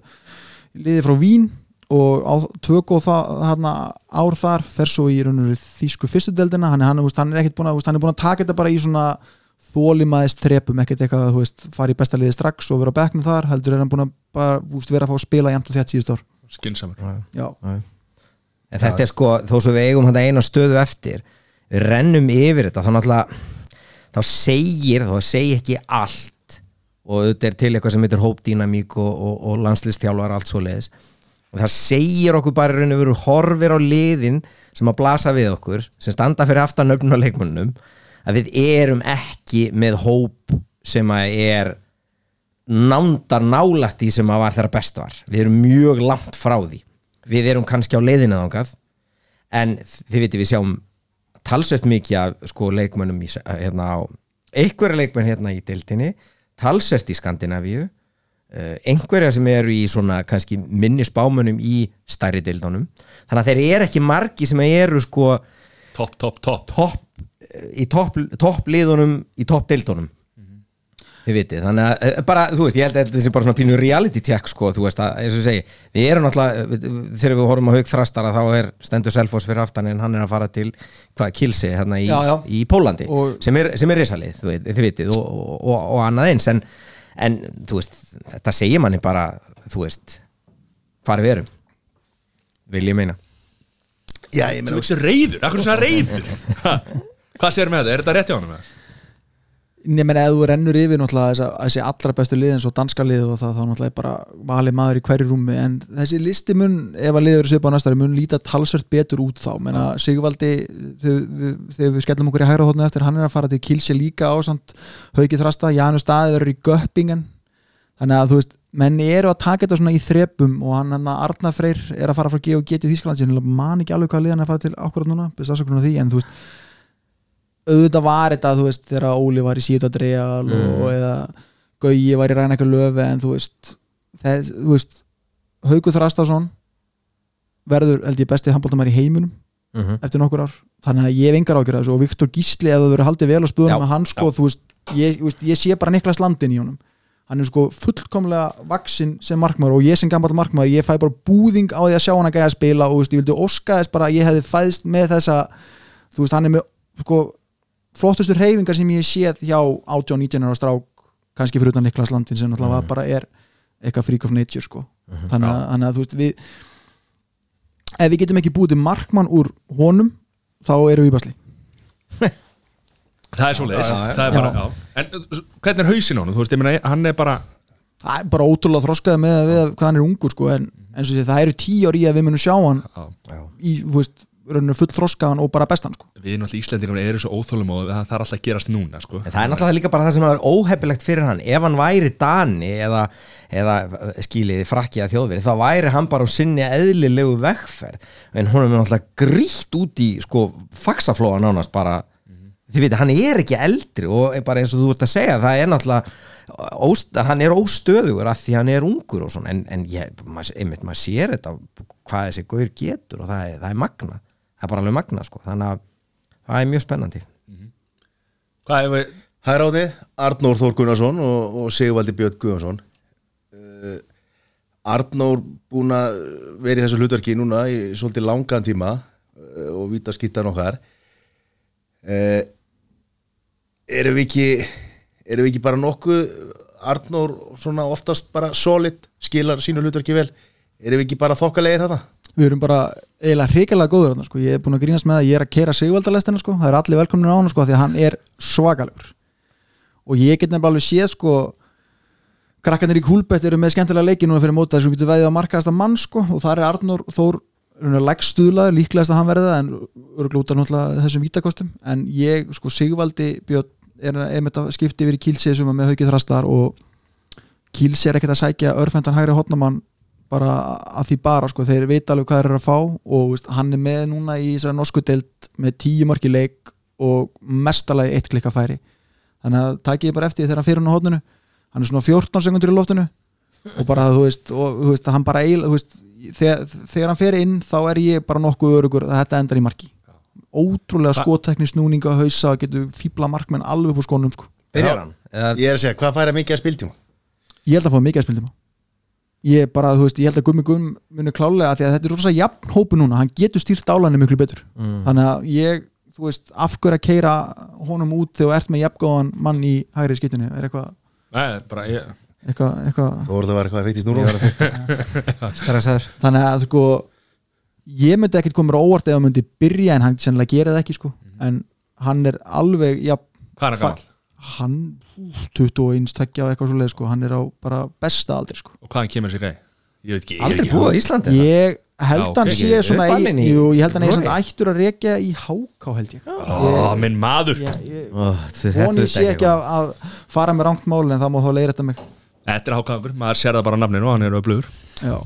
liði frá Vín og á tvö góð það, hérna, ár þar fer svo í og þýsku fyrstudeldina hann, hann, þú veist, hann er ekkert búin að, þú veist, hann er búin að taka þetta bara í svona þólimaðist þrepum, ekkert eitthvað þú veist, fara í besta liði strax og vera á bekknum þar heldur er hann búin að bara, þú veist, vera að fá að spila jæmt og þett síðust ár. Skinsamur Já, En þetta er sko, þó svo við eigum eina stöðu eftir Við rennum yfir þetta Þá náttúrulega Þá segir, þá segir ekki allt Og þetta er til eitthvað sem heitir hópdýnamík og, og, og landslistjálfar allt svo leiðis Og það segir okkur bara raun og veru horfir á liðin sem að blasa við okkur sem standa fyrir aftan nöfnum á leikmönnum að við erum ekki með hóp sem að er nándar nálægt í sem að var þeirra best var. Við erum mjög langt frá því við erum kannski á leiðinu þangað en þið veitir við sjáum talsvert mikið af sko leikmönnum í, hérna á einhverja leikmenn hérna í deildinni talsvert í Skandinavíu uh, einhverja sem eru í svona kannski minni spámönnum í stærri deildunum. Þannig að þeir eru ekki margi sem eru sko Topp, topp, topp topp í topp top liðunum í topp deildunum þið vitið, þannig að eh, bara, þú veist, ég held að þetta sé bara svona pínu reality check sko, þú veist, að, eins og ég segi við erum náttúrulega, við- þegar við horfum að haug þrastara þá er stendur Selfoss fyrir aftan en hann er að fara til, hvað, Kilsi hérna í, Já, já. í Pólandi, Og- sem er, sem er risalið, þú veit, þið vitið og, og, og, og annað eins, en, en þú veist, þetta segir manni bara þú veist, hvar við erum vil ég meina Já, ég Þú meina, veist reyður, akkur er svona reyður Ha, Hvað sér með þetta? Er þetta rétt hjá hann með? Nefnir að þú rennur yfir náttúrulega þessi allra bestu lið eins og danska lið og það þá náttúrulega er bara valið maður í hverju rúmi. En þessi listi mun, ef að liður eru svipað á næstari mun líta talsvert betur út þá. Menna Sigvaldi, þegar við, skellum okkur í hægra hótnu eftir, hann er að fara til Kilse líka á samt Hauki Þrasta, Janus Staði verður í Göppingen. Þannig að þú veist, menn eru að taka þetta svona í þrepum og hann hann Arna Freyr er að fara frá G og G til Þískland auðvitað var þetta, þú veist, þegar Óli var í Sýta Dreal og eða Gauji var í Rænækja Löfi en þú veist, það, þú veist Haugur Þrastásson verður, held ég, bestið handbóltamæri í heiminum Mhm. eftir nokkur ár. Þannig að ég ágjör að þessu og Viktor Gísli ef það verður haldið vel á spöðunum að hann sko, þú veist, ég, þú veist, ég sé bara Niklas Landin í honum. Hann er sko fullkomlega vaksinn sem markmaður og ég sem gammal markmaður, ég fæ bara búðing á því að sjá hann að gæja að spila og þú veist, ég vildi óska þess bara að ég hefði fæðst með þessa þú veist, hann er með sko flottustu reyfingar sem ég hef séð hjá 18-19 ára strák kannski fyrir utan Niklas Landin sem náttúrulega Mhm. bara er eitthvað freak of nature sko. Þannig, að, þannig að þú veist, við ef við getum ekki búið til markmann úr honum þá erum við í basli. Það er svo leiðis er en hvernig er hausin á hann, þú veist, ég meina hann er bara það er bara ótrúlega þroskaði með að við hvað hann er ungur sko, en eins og því það eru tíu ári í að við munum sjá hann já, Já. í þú veist, rauninu full þroskaðan og bara bestan sko. við náttúrulega Íslendingar eru svo óþólum og það þarf alltaf að gerast núna sko. En það er náttúrulega líka bara það sem er óhefilegt fyrir hann. Ef hann væri Dani eða, eða skiliði frakki að þjóðveri þá væri hann bara á sinni eðlilegu vegferð. En hún er náttúrulega grýtt út í sko faxaflóa nánast bara. Þið veitir, hann er ekki eldri og er bara eins og þú ert að segja, það er náttúrulega óst, hann er óstöðugur af því hann er ungur og svona. En, en ég, einmitt, maður sér þetta hvað þessi gaur getur og það er, það er magna það er bara alveg magna sko. Þannig að það er mjög spennandi. Hvað er við Það er átti Arnór Þór Gunnarsson og, og Sigvaldi Björn Guðjónsson. Uh, Arnór búin að vera í þessu hlutverki núna í svolítið langan tíma uh, og vita skittan okkar. Uh, erum við ekki erum við ekki bara nokkuð Arnór svona oftast bara solid skilar sínu hlutverki vel. Erum við ekki bara þokkalegir þetta? Við erum bara eiginlega hrikalega góður þarna, sko. ég er búin að grínast með að ég er að keira sigvaldalestina sko. það er allir velkomin á hann sko, því að hann er svakalegur og ég get nefnilega alveg séð sko, krakkanir í kúlbett eru með skemmtilega leiki núna fyrir móta þess að þú getur veðið á markaðasta mann sko, og það er Arnór Þór leggstuðlaður, líklegast að hann verði það en örglúta náttúrulega þessum vítakostum en ég, sko, Sigvaldi Björn er einmitt að skipti yfir í Kílsi sem er með haukið þrastar og Kílsi er ekkert að sækja örfendan hægri hotnamann bara að því bara sko, þeir vita alveg hvað þeir eru að fá og veist, hann er með núna í þessari norsku deild með tíu marki leik og mestalagi eitt klikka færi þannig að takk ég bara eftir þegar hann fyrir hann á hotninu hann er svona 14 sekundur í loftinu og bara þú veist, og, þú veist hann bara eil, þú veist, þegar, þegar hann fer inn þá er ég bara nokkuð örugur að þetta endar í marki ótrúlega skotekni snúninga hausa, getur fíbla markmenn alveg upp úr skónum sko. Byrjar hann? Eða, Ég er að segja, hvað færa mikið að spiltíma? ég held að fá mikið að spilum ég bara, þú veist, ég held að Gummi Gumm muni klálega því að þetta er rosa jafn hópu núna hann getur stýrt álæðinu miklu betur. Mm. þannig að ég, þú veist, af hverju að keira honum út þegar þú ert með jafngóðan mann í hægri skiptinu, er eitthvað Nei, bara ég eitthvað, eitthvað Þú voruð að vera eitthvað að í snúrum stressaður. Þannig að sko ég myndi ekkert koma mér á óvart ef hann myndi byrja en hann sennilega gera það ekki sko. En hann er alveg, já, Hvað er gammal? Hann úf, 21, tveggja og eitthvað svo leið sko, hann er á bara besta aldri sko. Og hvaðan kemur þessi gæi? Ég veit ekki. Ég Aldrei búið á Íslandi ég held hann sé svona í jú, ég held hann Noregi. svona ættur að rekja í háká held ég. Ó, minn maður. Er sé ekki að, að fara með rangt mál en það má þá leiðir þetta mig. Þetta er hákafur, maður sér það bara á nafninu og hann er öflugur. Já,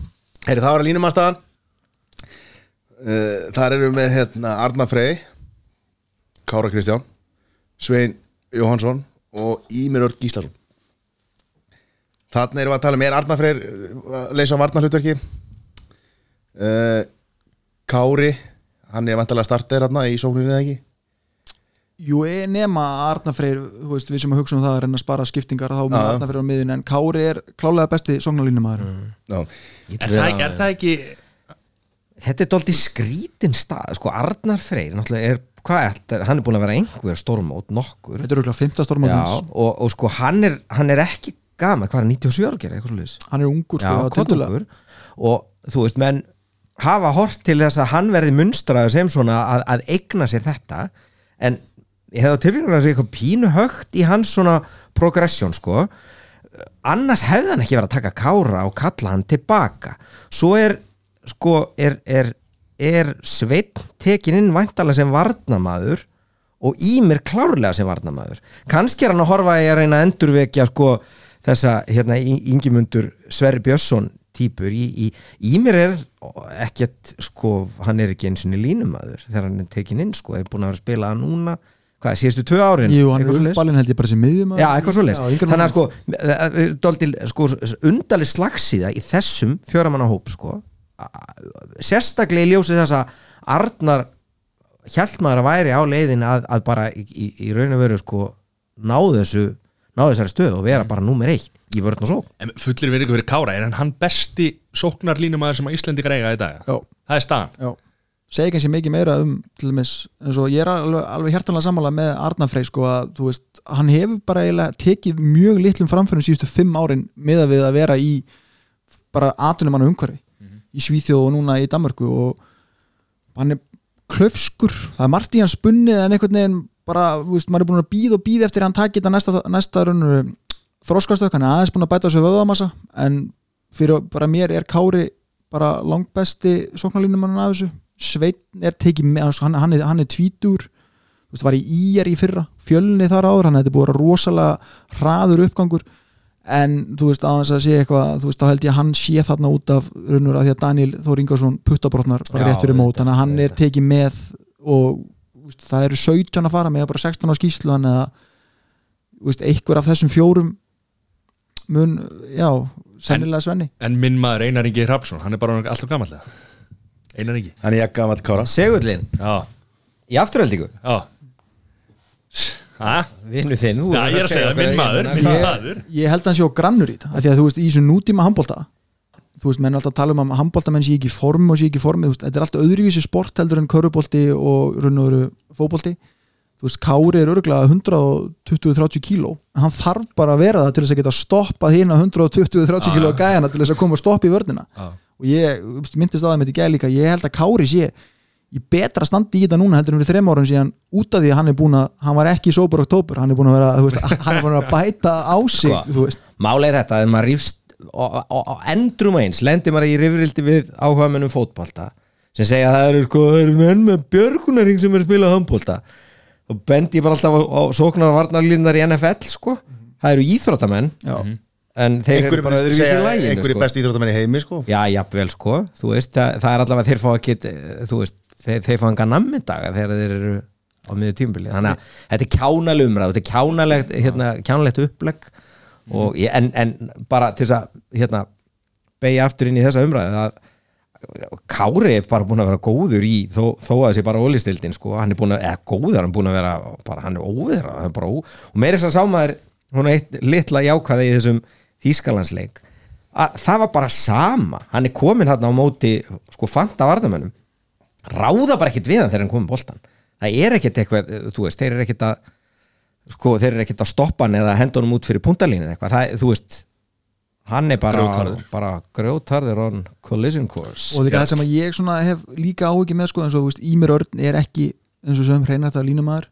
Heyri, það var að línum að staðan. Uh, Þar eru með hérna, Arna Frey Kára Kristján Svein Jóhansson og Ímir Örd Gíslason. Þannig erum við að tala með er Arna Freyr uh, að leysa varna hlutverki uh, Kári hann er vantalega startið hérna í sókninni eða ekki? Jú, ég nema að Arna Freyr, þú veist, við sem að hugsa um það að reyna að spara skiptingar þá með Já, já. Arna Freyr á miðin en Kári er klálega besti sóknarlínumæður. Já, Er það, er það ekki Þetta er dóldi skrítin stað Sko Arnar Freyr náttúrulega er er? Hann er búin að vera einhver stórmót nokkur. Þetta auðvitað 15 Já, og, og sko hann er, hann er ekki gama, hvað er hann, 97 ára gera eitthvað svo hann er ungur Já, sko, á tiltölulega. konungur og þú veist, menn hafa hort til þess að hann verði munstraður sem svona að, að eigna sér þetta en ég hefði á tilfengjum að segja eitthvað pínu högt í hans svona progression sko. Annars hefði hann ekki verið að taka kára og kalla hann tilbaka. Svo er sko er, er, er sveitt tekin inn væntalega sem varnamaður og Ímir klárlega sem varnamaður kannski er hann að horfa að reyna að endurvekja sko þessa hérna Ingimundur Sverri Björnsson típur í, í, í mér er ekkert sko, hann er ekki eins og línumadur þegar hann er tekin inn sko, er búin að vera að spila það núna hvað, síðustu tvö árin? Jú, hann er uppalinn held ég bara sem miðjum Já, eitthvað svo leys Já, yngri Þannig að sko, sko undarlega slagsíða í þessum fjöramanna hóp sko, sérstaklega í ljósi þess að Arnar hjælt maður að væri á leiðin að, að bara í, í, í raun og veru sko ná þessu ná þessari stöð og vera bara númer eitt í vörðn og svo En fullir verið ykkur fyrir Kára Er hann besti sóknarlínumæður sem að Íslandi greiga í dag? Já, Það er staðan. Já. Segi kannski mikið meira um til dæmis, eins og ég er alveg, alveg hjartanlega sammála með Arnar Frey sko að þú veist, hann hefur bara eiginlega tekið mjög litlum framförum síðustu fimm árin með að við að vera í bara atvinnum hann umhverfi í Svíþjóð og núna í Danmörku og hann er klöfskur það er margt í hans spunnið en einhvern veginn bara, veist, maður er búin að býða og býða eftir að hann taki þetta næsta, næsta raunur þróskastök, hann er aðeins búin að bæta sig vöðamassa en fyrir bara mér er Kári bara langbesti sóknarlínumann af þessu. Sveitn er tekið með hann, hann, er, hann er tvítur veist, var í íjar í fyrra fjölni þar áður, hann hefði búið að rosalega hraður uppgangur en þú veist, á þess að sé eitthvað þú veist, þá held ég að hann sé þarna út af raunur að því að Daniel Þór Ingarsson puttabrotnar bara rétt fyrir mót, þannig að hann er tekið með og þú veist, það eru 17 að fara með bara 16 á skýslu þannig að þú veist, einhver af þessum fjórum mun, já, sennilega Svenni. En minn maður Einar Ingi Hrafsson Hann er bara alltaf gamallega Einar Ingi. Hann er ég gammal kára Segullin Já, í afturheldingu já? Vinnu þinn verður ég er að segja það, minn að- maður, ég- minn maður. ég held að hann sé á grannur í þetta því að þú veist, í þessu nútíma handbólta þú veist, menn er alltaf að tala um að handbóltamenn sé ekki form og sé ekki formi, þú veist, þetta er alltaf öðruvísi sport heldur en körubólti og veru fótbólti, þú veist, Kári er örgulega 120-30 kíló en hann þarf bara að vera það til þess að geta stoppað hína 120-30 kíló gæjana til þess að koma og stoppa í vörnina. Já. og ég myndist að það með þetta gæði líka, ég held að Kári sé í betra standi í þetta núna heldur en fyrir þreim árum síðan út af því að hann er búin að hann var ekki í sópur oktober, hann er búin að vera þú veist, hann er búin að bæta á sig Sko, Máli er þetta að maður rífst og, endrum eins lendir maður í rifrildi við áhuga mennum fótbolta sem segja að það eru sko það eru menn með björgunaring sem er að spila handbolta. Og bendi ég bara alltaf á, á sóknar og varnarlíðnar í NFL sko. Það eru íþróttamenn Já. en þeir eru bara öðruvísi í læginu einhverju sko. bestu íþróttamenn í heimi sko. Já, jafnvel sko, þú veist það, það er allavega þeir fá ekki þú veist, þeir, þeir fá enga nammindaga þegar þeir eru á miður tímubili þannig að þetta er kjánaleg umræð þetta er kjánalegt, hérna, kjánalegt upplegg og ég, en, en bara til þess að hérna, beigja aftur inn í þessa umræð að Kári er bara búin að vera góður í þó, þó að þessi bara ólistildin sko, hann er búin að, eða góður, hann er búin að vera bara, hann er óviðra, hann er bara ó og meira þess að sá maður, hún er eitt litla jákvæði í þessum Þýskalandsleik. Að það var bara sama hann er komin hérna á móti sko fanta varðamönnum ráða bara ekkit við hann þegar hann komið boltan það er ekkit eitthvað, þú veist, þeir eru ekkit að sko, þeir eru ekkit að stoppa hann eða henda honum út fyrir puntalínu eitthvað, það, þú veist hann er bara Grjótharður. bara grjótharður on collision course. Og það sem að ég svona hef líka áhyggjum með sko eins og þú veist, Ímir Örn er ekki eins og sem hreinart að línumæður.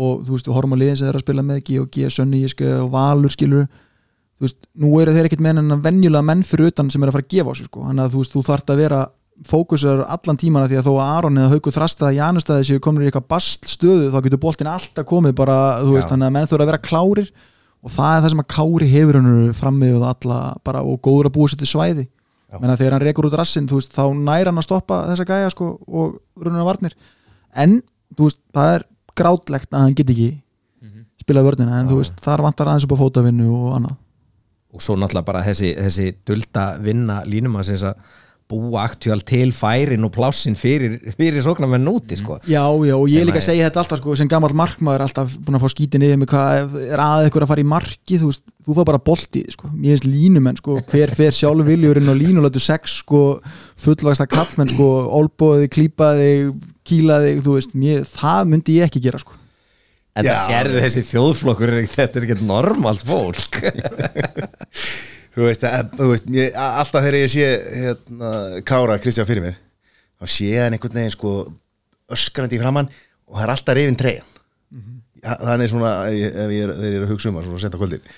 Og þú veist, við horfum á liðin sem þeir eru að spila með G og G, Sönni, Íske og Valur skilur þú veist, nú eru þeir ekkit með en venjulega menn fyrir utan sem er að fara að gefa á sig sko, þannig að þú veist, þú þarft að vera fókusar allan tímana því að þó að Aron eða Hauku Þrasta Janustæði séu komin í eitthvað bast stöðu þá getur boltin alltaf komið bara þú veist, Já. þannig að menn þurfa að vera klárir og það er það sem að Kári hefur hann frammið alla bara og góður að búa sér til svæði. Menna þegar hann rekur út rassinn þú veist, þá nær hann að stoppa þessa gæja sko, og rununa varnir. En veist, það er grátlegt að hann get ekki spilað vörnina en þú veist, þar vantar aðeins upp á fótavinnu og annað. Og svo náttúrulega bara þessi, þessi búa aktúal til færin og plássin fyrir, fyrir sóknarmenn úti sko. Já, já, og ég Sem líka að- segja þetta alltaf sko, sem gammal markmaður alltaf búin að fá skítin yfir mig hvað er að eitthvað að fara í marki þú veist, þú fá bara bolti, sko, mér finnst línumenn sko, hver fer sjálfviljurinn og línulætu sex, sko, fullvagsta kallmenn, sko, olbóði, klípaði kýlaði, þú veist, mér, það myndi ég ekki gera, sko. Það sérðu þessi þjóðflokkur þetta er ekki normalt fólk þú veist, að, þú veist ég, alltaf þegar ég sé hérna, Kára Kristján fyrir mig þá sé hann einhvern veginn sko öskrandi í framann og það er alltaf reyfin treyjan mm -hmm. þannig svona ef ég, ef ég er, þegar ég er að hugsa um hann svona sent á kvöldin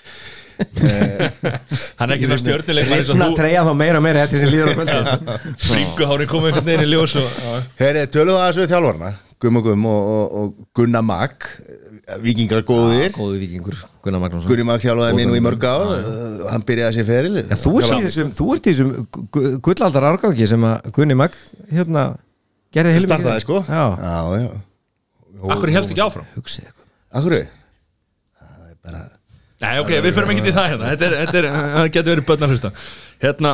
Hann er ekki það og Rifna þú treyja þá meira og meira þetta sem líður á kvöldi Bringuhári komið einhvern veginn í ljós og. Heri, töluðu það þessu við þjálfarna Gumma Gumm og, og, og Gunna Mag vikingar góðir. Góðu vikingur, Gunnar Magnússon. Gunni Mag þjálfaði mér nú í mörg ár. Uh, hann byrjaði sér feril. Já, þú ert í þessum, þú ert í þessum gu- gu- gullaldar árgangi sem að Gunni Mag hérna gerði heilmikið. Startaði sko. Já, já, já. Akkur helst ekki áfram? Hugsið eitthvað Akkur? Það er bara Nei, ok, við förum ekki til það hérna. Þetta, er, er, getur verið börn að hlusta. Hérna,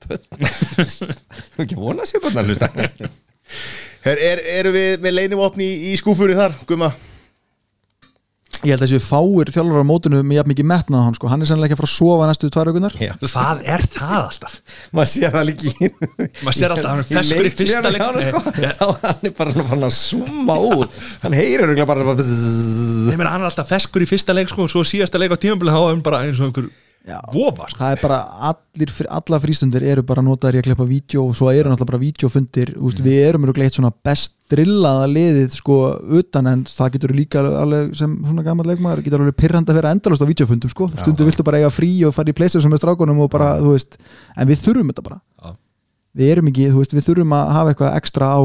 Þú ekki að vona sér bara að hlusta? Her, er, Eru við með leinivopni í, í skúfunni þar, Gumma? Ég held að þessi fáir þjálfur á mótinu með jafn mikið metnað á hann sko. hann er sennilega ekki að fara að sofa næstu tvær aukunar Já, það er það alltaf maður sér það líki Maður sér alltaf að hann er feskur í fyrsta leik sko. Nei, hann er bara svona farin að summa út hann heyrir bara bzzz. Ég meina hann er alltaf feskur í fyrsta leik sko, og svo síðasta leik á tímabilið þá er hann bara eins og einhver. Vofa sko. það er bara allir, alla frístundir eru bara notaðir í að klippa vídeo og svo eru náttúrulega bara vídeofundir mm. við erum eru gleitt svona best drillaða liðið sko utan en það getur líka alveg sem svona gammal leikmaður getur alveg pyrrandi að vera endalust á vídeofundum sko stundum viltu bara eiga frí og fara í pleysið sem er strákunum og bara, þú veist, en við þurfum þetta bara Já. við erum ekki, þú veist, við þurfum að hafa eitthvað ekstra á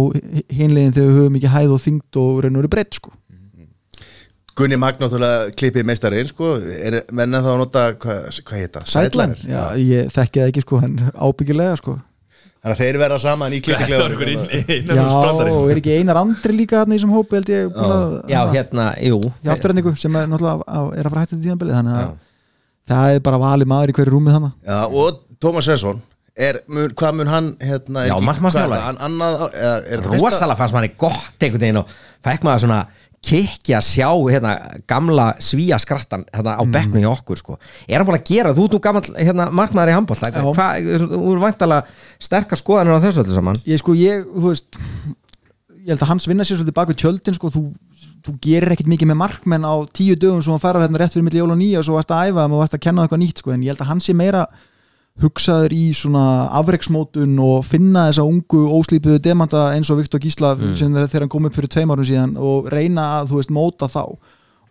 hinlegin þegar við höfum ekki hæð og þyngd og reynur breytt sko Gunni Mag náttúrulega klippið meistarinn sko. er menna þá að nota hvað hva heita? Sætlan, já, ég þekki það ekki sko en ábyggilega sko. Þannig að þeir verða saman í Þetta var einhver klippiklefa inn- innan Já, og er ekki einar andri líka þarna í þessum hópi held ég að- Já, hérna, jú. Í afturhendingu sem er náttúrulega er að fara hættið tíðanbilið þannig að það er bara valið maður í hverju rúmið þannig Já, og Tómas Svensson er, mun, hvað mun hann hérna, er Já, er hann- er fyrsta- rosalega fannst manni gott einhvern veginn og fekk maður svona kikki að sjá hérna, gamla svíja skrattan hérna, á bekknu hjá okkur sko. er hann búin að gera, þú ert nú gammal hérna, markmaður í hvað, þú eru væntalega sterkar skoðanir á þessu öllu saman? Ég sko, ég, þú veist ég held að hans vinna sér svolítið bak við tjöldin sko, þú, þú gerir ekkit mikið með markmenn á tíu dögum svo hann fara þarna rétt fyrir milli jól og nýja og svo varst að æfa þeim og varst að kenna eitthvað nýtt sko, en ég held að hann sé meira hugsaður í svona afreiksmótun og finna þessa ungu óslípuðu demanta eins og Viktor Gísla sem þegar hann kom upp fyrir tveim árum síðan og reyna að þú veist móta þá.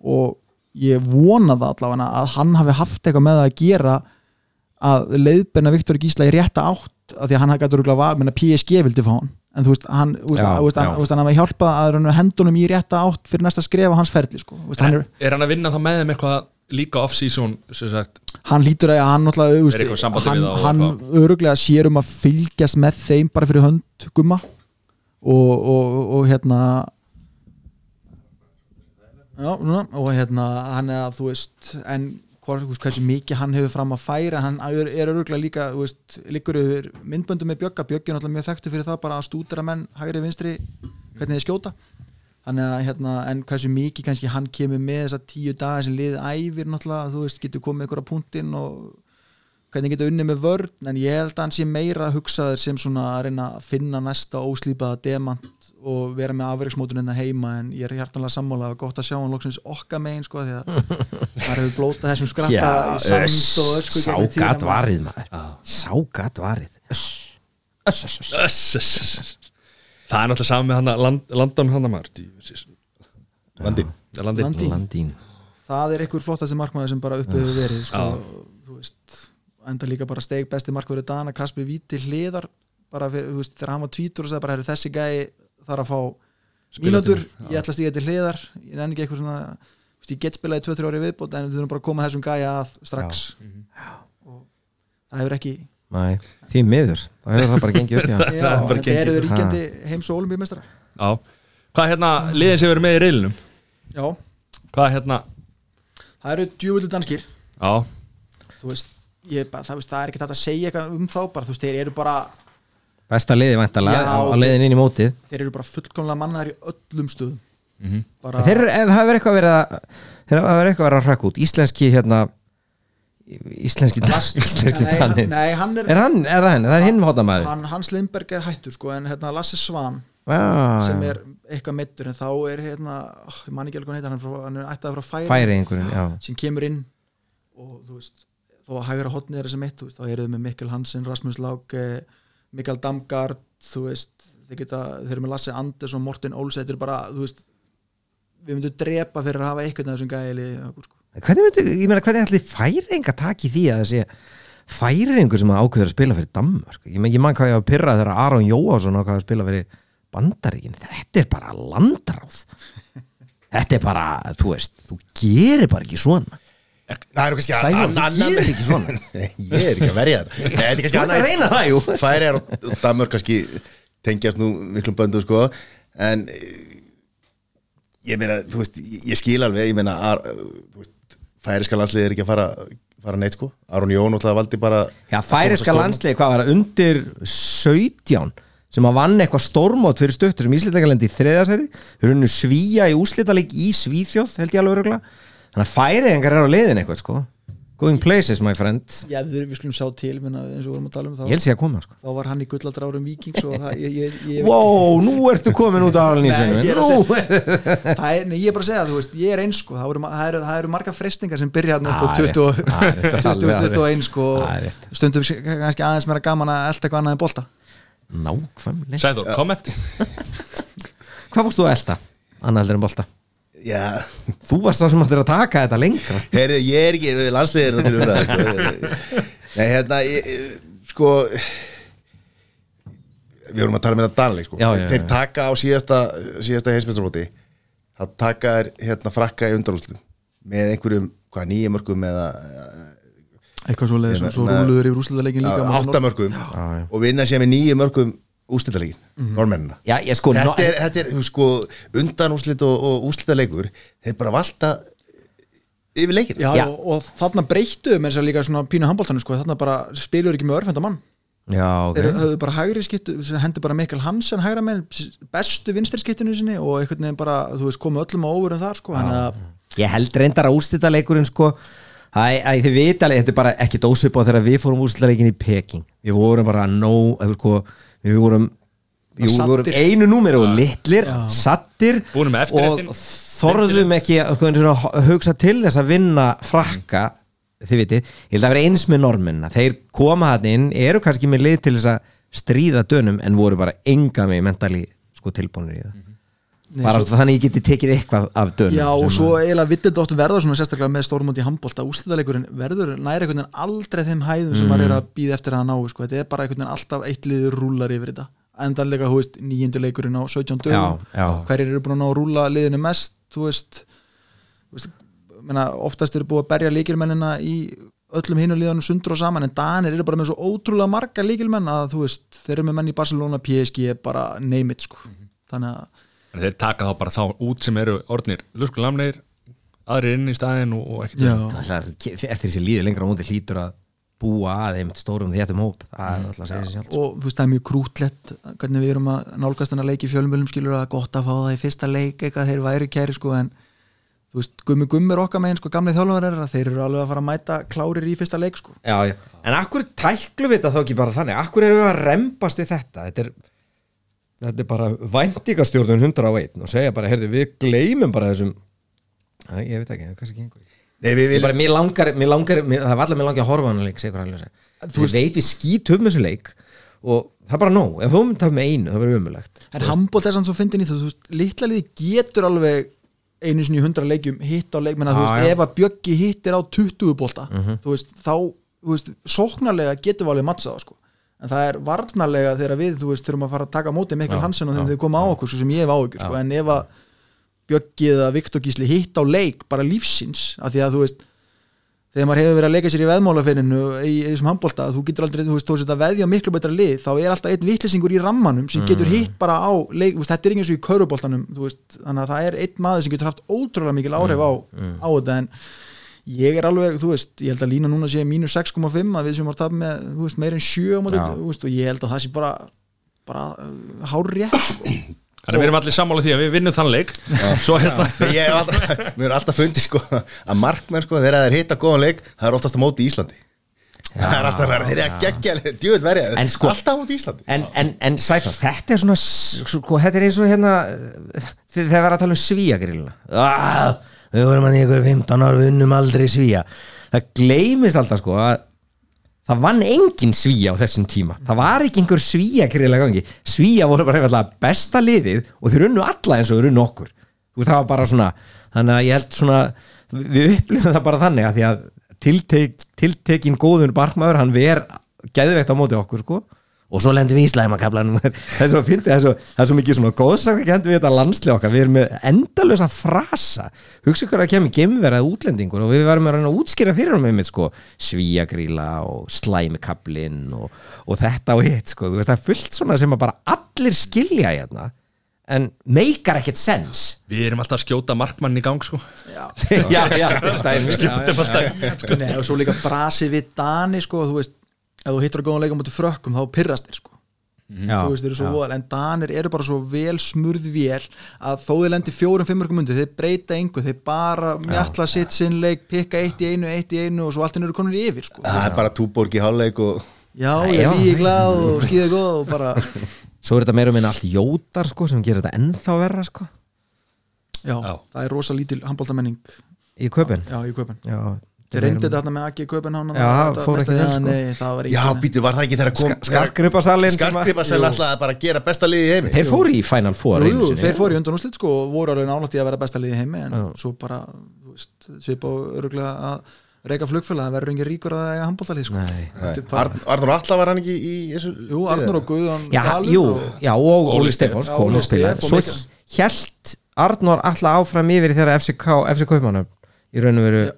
Og ég vona það allavega að hann hafi haft eitthvað með það að gera að leiðbenna Viktor Gísla í rétta átt af því að hann hafði gætur að menna PSG vildi fá hann. En þú veist, hann, Já, þú veist, hann, veist, hann hafi hjálpað að hendunum í rétta átt fyrir næsta skref á hans ferli sko. Veist, hann, er, Er hann að vinna þá með þeim eitthvað líka off-season sem sagt, hann lítur að hann náttúrulega hann, hann öruglega sér um að fylgjast með þeim bara fyrir hönd gumma. Og, og, og hérna já, og hérna hann er að þú veist en hversu mikið hann hefur fram að færa hann er, öruglega líka veist, líkur yfir myndböndu með Bjögga. Bjöggi er náttúrulega mjög þekktu fyrir það bara að stúdera menn hægri vinstri, hvernig þið skjóta þannig að hérna, en hversu mikið kannski hann kemur með þessa tíu daga sem liðið æfir náttúrulega, þú veist, getur komið ykkur á punktinn og hvernig getur unnið með vörn en ég held að hann sé meira hugsaður sem svona að reyna að finna næsta óslýpaða demant og vera með afreiksmótun innan heima en ég er hjartanlega sammála og gott að sjá hann loksins okka megin sko því að það hefur blótað þessum skratta sand og ösku sá gegnum tíðina, gatt maður. varið maður sá gatt varið Öss. Öss, öss, öss. öss, öss, öss. Það er náttúrulega saman með hann land, landan hann að maður Landin. Landin. Landin. Landín það er einhver flottasti markmaður sem bara uppið hefur verið sko, þú veist, enda líka bara steg besti markmaður Dana Kasper Víti hliðar. Bara fyrir, þú veist, þegar hann var tvítur og sagði bara "Heyrðu, þessi gæi þarf að fá mínútur, ég ætla að stíga til hliðar. Ég nenni ekki eitthvað svona þú veist, ég get spilað í 2-3 ári viðbót en við þurfum bara að koma þessum gæja að strax. Og það hefur ekki Nei, því miður, þá hefur það bara gengið upp já, bara þetta eru ríkjandi heims og olimpíumestara Já. Hvað hérna, liðin sem verið með í reilinum já, Hvað hérna? Það eru djúvöldu danskir. Já, þú veist, ég, bara, það, veist, það er ekki þetta að segja eitthvað um þá bara, þú veist, þeir eru bara Besta liði væntalega Já, á leiðin inn í mótið. þeir eru bara fullkomlega mannaðar í öllum stöðum. Bara, Þeir eru, en það hefur eitthvað verið að þeir hafa verið eitthvað verið að hrakka út. Íslenski hérna Íslenski Íslenski nei, hann, tannin nei, hann er, Er hann, er það henni, það er hinn hóttamæður hann, Hans Lindberg er hættur sko, en hérna Lasse Svan Já, sem er eitthvað meittur en þá er hérna, oh, ég man ekki alveg hann heitir hann, er er ættað frá færi, færi einhverjum, já. Sem kemur inn og þú veist, þó að hægra hotnið er sem eitt, þú veist, þá eru þau með Mikkel Hansen Rasmus Lák, Mikael Damgard þú veist, þeir geta þeir eru með Lasse Anders og Morten Olsen þetta er bara, þú veist við myndum drepa fyrir að hafa eitthvað þessum gæli sko. Hvernig myndi, ég meina, hvernig ætli færing að taka í því að þessi færingur sem að ákveður að spila fyrir Danmörk? Ég, men, ég man hvað ég var pyrrað þegar Aron Jóásson ákveður að spila fyrir Bandaríkin. Þetta er bara landráð. Þetta er bara, þú veist, þú gerir bara ekki svona. Það er nú kannski Sævar, ann- þú annað- gerir ekki svona. Ég er ekki að verja þetta Nei, Þetta er kannski Þú ert að reyna það, jú. Færi er og Danmörk kannski tengjast nú miklum böndu sko. En ég meina, þú veist, ég ég skil alveg ég meina, þú veist, færiska landslið er ekki að fara, fara neitt sko. Aron Jón það valdi bara Já, færiska landslið, hvað var það, undir 17 sem að vann eitthvað stórmót fyrir stöttur sem Íslitækalendi í þriðasæti þau eru unnu svíja í úslitaleg í Svíþjóð held ég alveg öruglega þannig að færiðingar eru á leiðin eitthvað sko going places my friend. Já, við, við skulum sjá til minna, eins og við vorum að tala um ég þá, held sér að koma sko. Þá var hann í gulladrárum vikings og það, ég, ég, ég, Wow, nú ertu komin út af alveg Nei, ég er að nú. það nei, ég bara að segja, þú veist, ég er eins sko, það eru, það eru, það eru marga frestingar sem byrja hérna upp á Ah, rétt. 20 Ah, rétt, alveg, 20, alveg. 21 sko, stundum kannski aðeins meira gaman að elda eitthvað annað en bolta. Nákvæmlega. Sæður, komment Hvað fórst þú að elda? Annað en bolta Já, Þú varst það sem áttir að taka þetta lengra. Heyrðu, ég er ekki landsliðir til umræða sko. Nei, hérna, ég, sko við vorum að tala með þetta danleik sko. Já, já, þeir taka á síðasta síðasta heimsmeistarmóti þá taka þeir hérna frakka í undanúslu með einhverjum, mörgum eða eitthvað svo leiðis og svo rúluður yfir úrslitaleikin líka með átta mörgum og vinna sér með nýja mörgum úrslitaleikin, normennina Já, ég sko þetta no- er, þetta er sko, undanúslit og, og úrslitaleikur þeir bara valta yfir leikin Já, Já. Og, og þarna breyttu með þess að líka svona pínu handbóltanu sko, þarna bara spilur ekki með örfenda mann. Já, þeir höfðu bara hægri skiptu hendur bara Mikkel Hansen hægra með bestu vinstri skiptinu sinni og einhvern veginn bara, þú veist, komu öllum á óverum þar sko, að Ég held reyndar að úrstita leikurinn sko Æ, æ, þið vita alveg, þetta er bara ekki dósip á þegar við fórum úrstita leikin í Peking. Við vorum bara eða sko Við vorum, jú, við vorum einu númer og litlir, sattir með eftirréttinn. Og þorðum ekki að hugsa til þess að vinna frakka Þið vitið, ég held að vera eins með norminna Þeir koma hann inn, eru kannski með lið til þess að stríða dönum En voru bara enga með mentali sko tilbúinir í það. Nei, Bara svo- þannig ég geti tekið eitthvað af dönum Já, og svo eiginlega vittildi oft verða svona sérstaklega með stórmóti í handbólta úrslitaleikurinn verður næri einhvern veginn aldrei þeim hæðum sem maður er að býða eftir að ná sko. þetta er bara einhvern veginn alltaf eitt liður rúlar yfir þetta. Endanlega, þú veist, nýjöndu leikurinn á 17 dögum, hverjir eru búin að ná rúla liðinu mest, þú veist, þú veist menna, oftast eru búið að berja líkilmennina í öllum hinu liðanum sundur og saman en Danir eru bara með svo ótrúlega marga líkilmenn að þú veist, þeir eru með menn í Barcelona PSG, bara it sko. þannig að En þeir taka þá bara þá út sem eru orðnir luskulamleir, aðrir inn í staðin og, og ekkert Já. Alltaf, eftir þessi líður lengra á móti hlýtur að búa að einmitt stórum þéttum hóp. Að sjálf og þú veist það er mjög krútlegt hvernig við erum að nálgast hennar leik í fjölumölum skilur að gott að fá það í fyrsta leik eitthvað þeir væri kæri sko en þú veist gummi gummir okkar megin sko gamli þjálfur er að þeir eru alveg að fara að mæta klárir í fyrsta leik sko. Já, já. en akkur tæklu við þetta þá ekki bara þannig? Akkur erum við að rembast við þetta? Þetta er, þetta er bara væntingastjórnun 101 og segja bara, heyrðu, við gleymum bara þessum Æ, ég veit ekki, það er kannski ekki. Einhver Nei, við viljum bara, mér langar, mér langar mér, það var allir mér langar að horfa á hann leik þú veit við skítum þessu leik og það er bara nóg, ef þú mynd það með einu það verður umulegt en handbólt er sann svo fyndin í þú þú veist litla liði getur alveg einu sinni í hundra leikjum hitt á leikmenn að þú veist já. ef að Bjöggi hittir á 20 bolta þú veist þá þú veist, sóknarlega getur við alveg mattsað sko. En það er varnarlega þegar við þú veist þurfum að fara að taka á móti Mikkel Hansen og þegar þau koma á okkur svo sem ég hef áhyggjur sko. en ef að Bjöggi eða Viktor Gísli hitt á leik bara lífsins af því að þú veist þegar maður hefur verið að leika sér í veðmálafinninu í, þessum handbólta, þú getur aldrei þú veist, þú veist að veðja miklu betra lið, þá er alltaf einn vittlisingur í rammanum sem getur hitt bara á leik, veist, þetta er eins og í veist, þannig að það er einn maður sem getur haft ótrúlega mikil áhrif á, á þetta en ég er alveg, þú veist, ég held að lína núna sé mínus 6,5 að við sem var tap með, þú veist, meir en 7 á móti, Já. þú veist, og ég held að það sé bara bara uh, hár rétt sko. Þannig að við erum allir sammála því að við vinnum þann leik. Svo hérna Ég hef alltaf, mér er alltaf fundið sko að markmenn sko, þegar þeir hitta góðan leik það er oftast á móti í Íslandi það er alltaf verið, þeir eru að gegja djúvel verja, En sko- alltaf á móti í Íslandi. En, en, en Sæþór, þetta er svona sko, þetta er eins og hérna þegar var að tala um svíagrillina ah, við vorum að ykkur 15 ár við unnum aldrei svíja það gleymist alltaf sko að það vann engin svíja á þessum tíma. Það var ekki einhver svíagrill að gangi. Svíja voru bara einfallega besta liðið og þeir unnu alla eins og þeir unnu okkur. Veist, það var bara svona þannig að ég held svona við upplifum það bara þannig að því að tiltek, tiltekin góðun barkmaður hann ver geðveikt á móti okkur sko og svo lendum við í slæmakablanum það er svo fyndi, það er svo, það er svo mikið svona góðsakakend við þetta landslið okkar, við erum með endalösa frasa, hugsa ykkur að kemur gemverað útlendingur og við varum að reyna að útskýra fyrir um einmitt sko svíagríla og slæmikablin og, og þetta og hitt sko, þú veist það er fullt svona sem að bara allir skilja hérna en meikar ekkert sens. Við erum alltaf að skjóta markmann í gang sko. Já, já, já, þetta er mjög- já, já. Nei, og svo líka ef þú hittur að góðan leika mútið frökkum, þá pyrrast þér sko. Já, þú veist, þeir eru svo voðal, en Danir eru bara svo vel smurð vél að þó þeir lendi fjórum, fimmurkum undir, þeir breyta engu þeir bara mjalla sitt sinn leik pikka eitt í einu, eitt í einu og svo allt henni eru komin yfir sko. það er bara túborg í hálfleik og já, ég já. líði glað og skýða góð og bara, Svo er þetta meira minna allt jótar sko sem gerir þetta ennþá verra sko. Já, Já. það er rosa lítil handbóltamenning í köpun já, í köpun Já, þeir reyndi þetta þarna með Aki Köpen Já, fór ekki vel, sko. nei, það var já, ekki býtu, var það ekki þegar kom Skarkgripasalinn Skarkgripasal alltaf að bara gera besta liði í heimi. Þeir fóru í Final Four Jú, þeir fóru í undan úrslit sko og voru alveg nálægt í að vera besta liði í heimi en svo bara, þú veist, svipa og öruglega að reyka flugfélag það verður engin ríkur að eiga handbóltalið sko. Arnur Alla var hann ekki í þessu Jú, Arnur og Guðan Já, og, já, og Óli Stefáns og og Svo hjælt Arnór alltaf áfram yfir þegar FCK, FC Kaupmannum í raun og veru Já.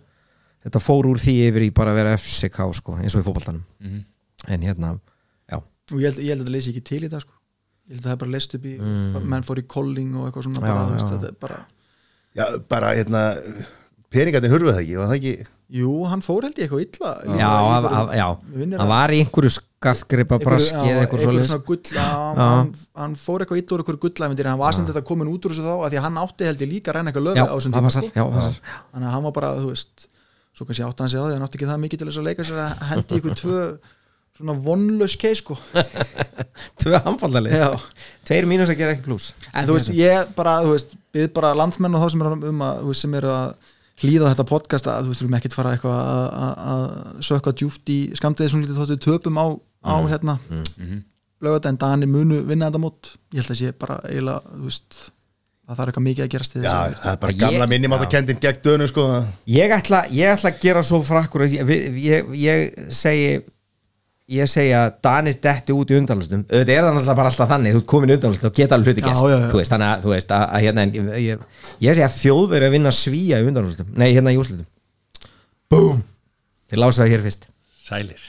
Þetta fór úr því yfir í bara að vera FCK sko, eins og í fótballtanum Mhm. en hérna, já og ég held, ég held að þetta leysi ekki til í það sko ég held að það bara leist upp í menn fór í kolling og eitthvað svona Mm. Já, bara, þú veist, já. þetta er bara já, bara, hérna peningarnir hurfuð það ekki, var það ekki Jú, hann fór held ég eitthvað illa Já, einhverju- af, já, hann það. var í einhverju skallgripa braski eða eitthvað já, Já. hann, hann fór eitthvað illa úr eitthvað gullæfindir hann var sem þetta komin út úr þessu þá að því að hann átti held ég líka að reyna eitthvað löfi Já, á þessum það tíma sko. já, þannig að hann var bara, þú veist svo kannski átti hann sig á því, hann átti ekki það mikið til þess að leika sér að hendi ykkur tvö svona vonlaus case sko. Tvö Já. tveir mínus að gera ekki pluss en þú veist, ég bara, þú veist við bara landsmenn og þá sem eru um að þú veist, sem eru að hlýða þetta podcast að þú veist, við erum ekkert fara eitthvað að- að að sökka djúft í skamdegi svona lítið þóttu töpum á, á hérna lögata en Danir munu vinna þetta mót. Ég held að sé bara eiginlega, þú veist það þarf eitthvað mikið að gerast í já, þessu það er bara Ég- gamla minni mátt að kendin gegn dönu sko. Ég ætla, ég ætla að gera svo frakkur ég, ég, ég, ég segi ég segi að Danir detti út í undanlustum auðvitað er það náttúrulega bara alltaf þannig þú ert komin í undanlustum og geta alveg hluti Já, já, já. þú veist, þannig að, þú veist, að, að hérna ég, ég, ég segi að þjóðveri að vinna svíja í undanlustum, nei, hérna í úslitum Búm! Þið lása það hér fyrst. Sælir.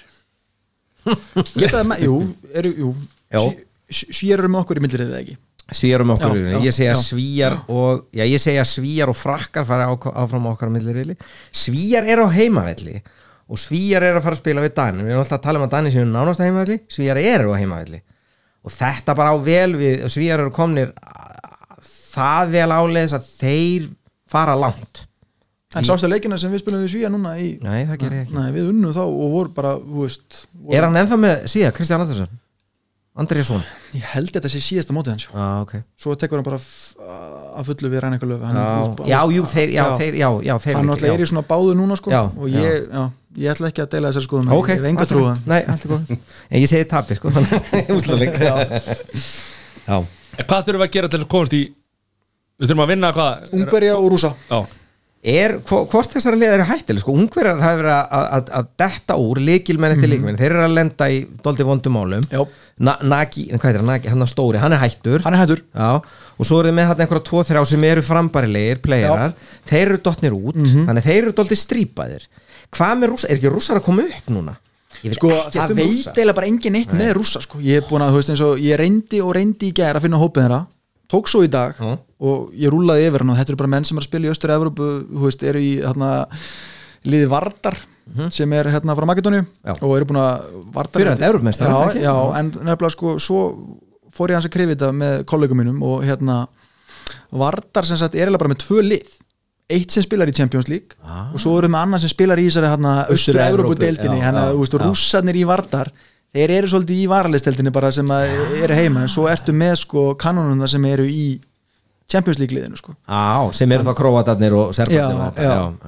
Geta það með, jú, eru, jú. Já. svíjar eru með okkur í millir eða ekki Svíjar um okkur, Já, já, ég segi að já. svíjar og, ég segi að svíjar og frakkar fara á, áfram okkar millirili svíjar eru á heimavelli og svíjar eru að fara að spila við Danin við erum alltaf að tala um að Danin séu nánast á heimavelli svíjar eru á heimavelli. Og þetta bara á vel við, svíjar eru komnir að- það vel áleiðis að þeir fara langt. En sástu leikina sem við spilum við svíja núna í Nei, það ger ég ekki. Nei, við unnum þá og voru bara, þú veist voru, Er hann ennþá með síða, Kristján Andersson? Andriðsson? ég held þetta sé síðasta mótið hans Já, ok. Svo tekur hann bara að fullu við eitthvað löf hann, Já, jú, þeir, já, þeir, já, já, þeir hann náttúrulega er í svona báðu núna sko. Já, og ég, já. ég ætla ekki að deila þessar skoðum ok, ég hef enga trúa. Nei, er En ég segi tapi, sko. Hvað þurfum við að gera til að komast í Við þurfum að vinna hvað? Ungverja og Rúsa Já, er, hvo- hvort þessara liðar er hættileg sko, ungverjar það verið að, að, að detta úr líkilmenn eftir líkilmenn, þeir eru að lenda í doldi vondumálum. Na, Nagi, hvað heitir hann, hann er stóri, hann er hættur. Hann er hættur. Já, og svo eru þið með hann einhverja tvo þrjá sem eru frambarilegir, playerar. Þeir eru dottnir út, Mhm. þannig þeir eru doldið strípaðir. Hvað með rússar, er ekki rússar að koma upp núna? Sko það um veit eiginlega bara engin neitt með Rúsa sko. Ég er búin að, þú veist eins og ég reyndi og reyndi í gær að finna hópið þeirra tók svo í dag Já. og ég rúlaði yfir hann og þetta eru bara menn sem er að spila í Östur Evrópu þú veist, eru í hérna liði Vardar sem er hérna frá Makedóniu. Já. og eru búin að Vardar Fyrrverandi Evrópumeistari, já, ekki? já, en nefnilega sko svo fór ég hans að krifa þetta með kollegum mínum og hérna Vardar sem sagt er eiginlega bara með tvö lið eitt sem spilar í Champions League Ah. og svo eru með annan sem spilar í þessari Östur Austur-Evrópu, Evrópu-deildinni já, hérna, já, þú veist, já. rússarnir í Vardar þeir eru svolítið í varalisteldinni bara sem eru heima en svo ertu með sko kanonuna sem eru í Champions League liðinu sko. Á, sem eru þá króatarnir og serbarnir